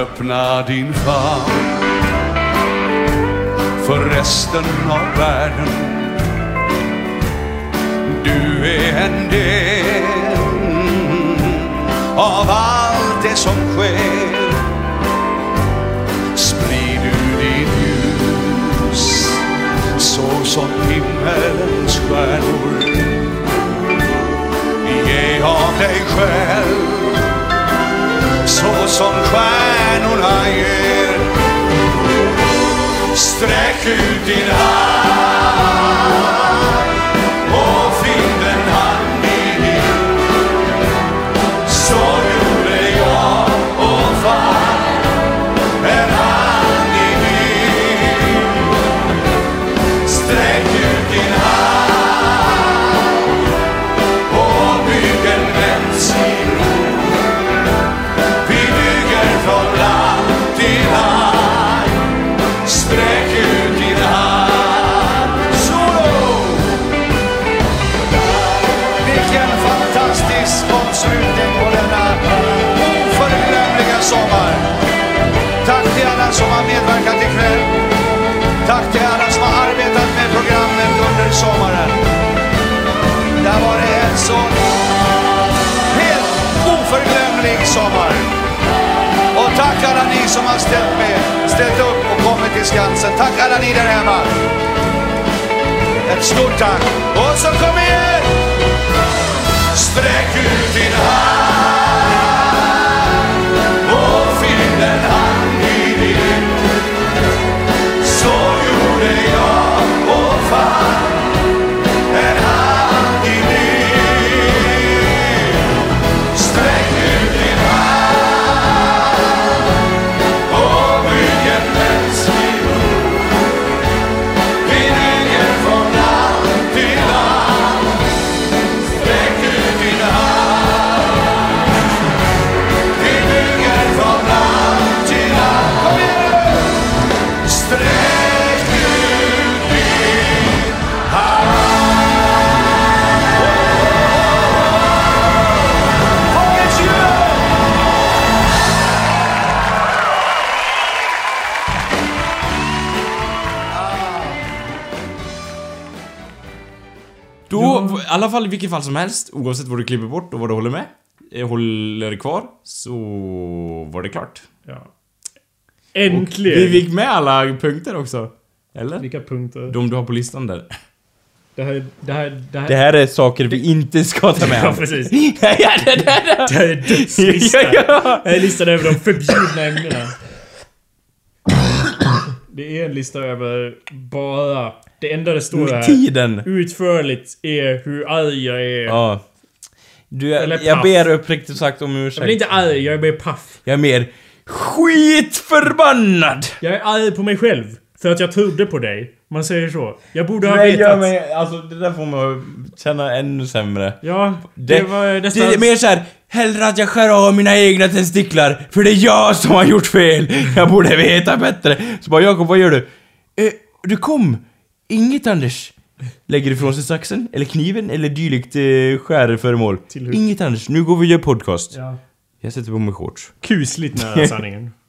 Öppna din famn för resten av världen. Du är en del av allt det som sker. Sprid du ditt ljus så som himmelens stjärnor. Ge av dig själv så som stjärnorna ger. Sträck ut din hand sommaren. Där var Det en så helt oförglömlig sommar. Och tack alla ni som har ställt, med, ställt upp och kommit till Skansen. Tack alla ni där hemma. Ett stort tack. Och så kom igen! Sträck ut din hand alla fall i vilket fall som helst, oavsett vad du klipper bort och vad du håller med, eh, håller kvar, så var det klart. Ja. Äntligen! Vi fick med alla punkter också. Eller? Vilka punkter? De du har på listan där. Det här, det här, det här... Det här är saker vi inte ska ta med. (laughs) Ja, precis. (laughs) ja, det, det, det. Det här är dödslistan. Ja, ja. Det här är listan över de förbjudna ämnena. Det är en lista över bara... Det enda det står här Tiden. utförligt är hur arg jag är. Ja. Du, Eller jag, jag paff. ber uppriktigt sagt om Jag ursäkt. blir inte arg, jag är mer paff. Jag är mer skitförbannad! Jag är arg på mig själv. För att jag trodde på dig. Man säger så. Jag borde ha Nej, vetat. gör mig, alltså det där får att känna ännu sämre. Ja, det, Det, var det nästan... är mer såhär, hellre att jag skär av mina egna testiklar, för det är jag som har gjort fel. Jag borde veta bättre. Så bara, Jakob, vad gör du? Eh, du kom! Inget Anders. Lägger ifrån sig saxen, eller kniven, eller dylikt eh, skärföremål. Inget Anders, nu går vi och gör podcast. Ja. Jag sätter på mig shorts. Kusligt nära sanningen. (laughs)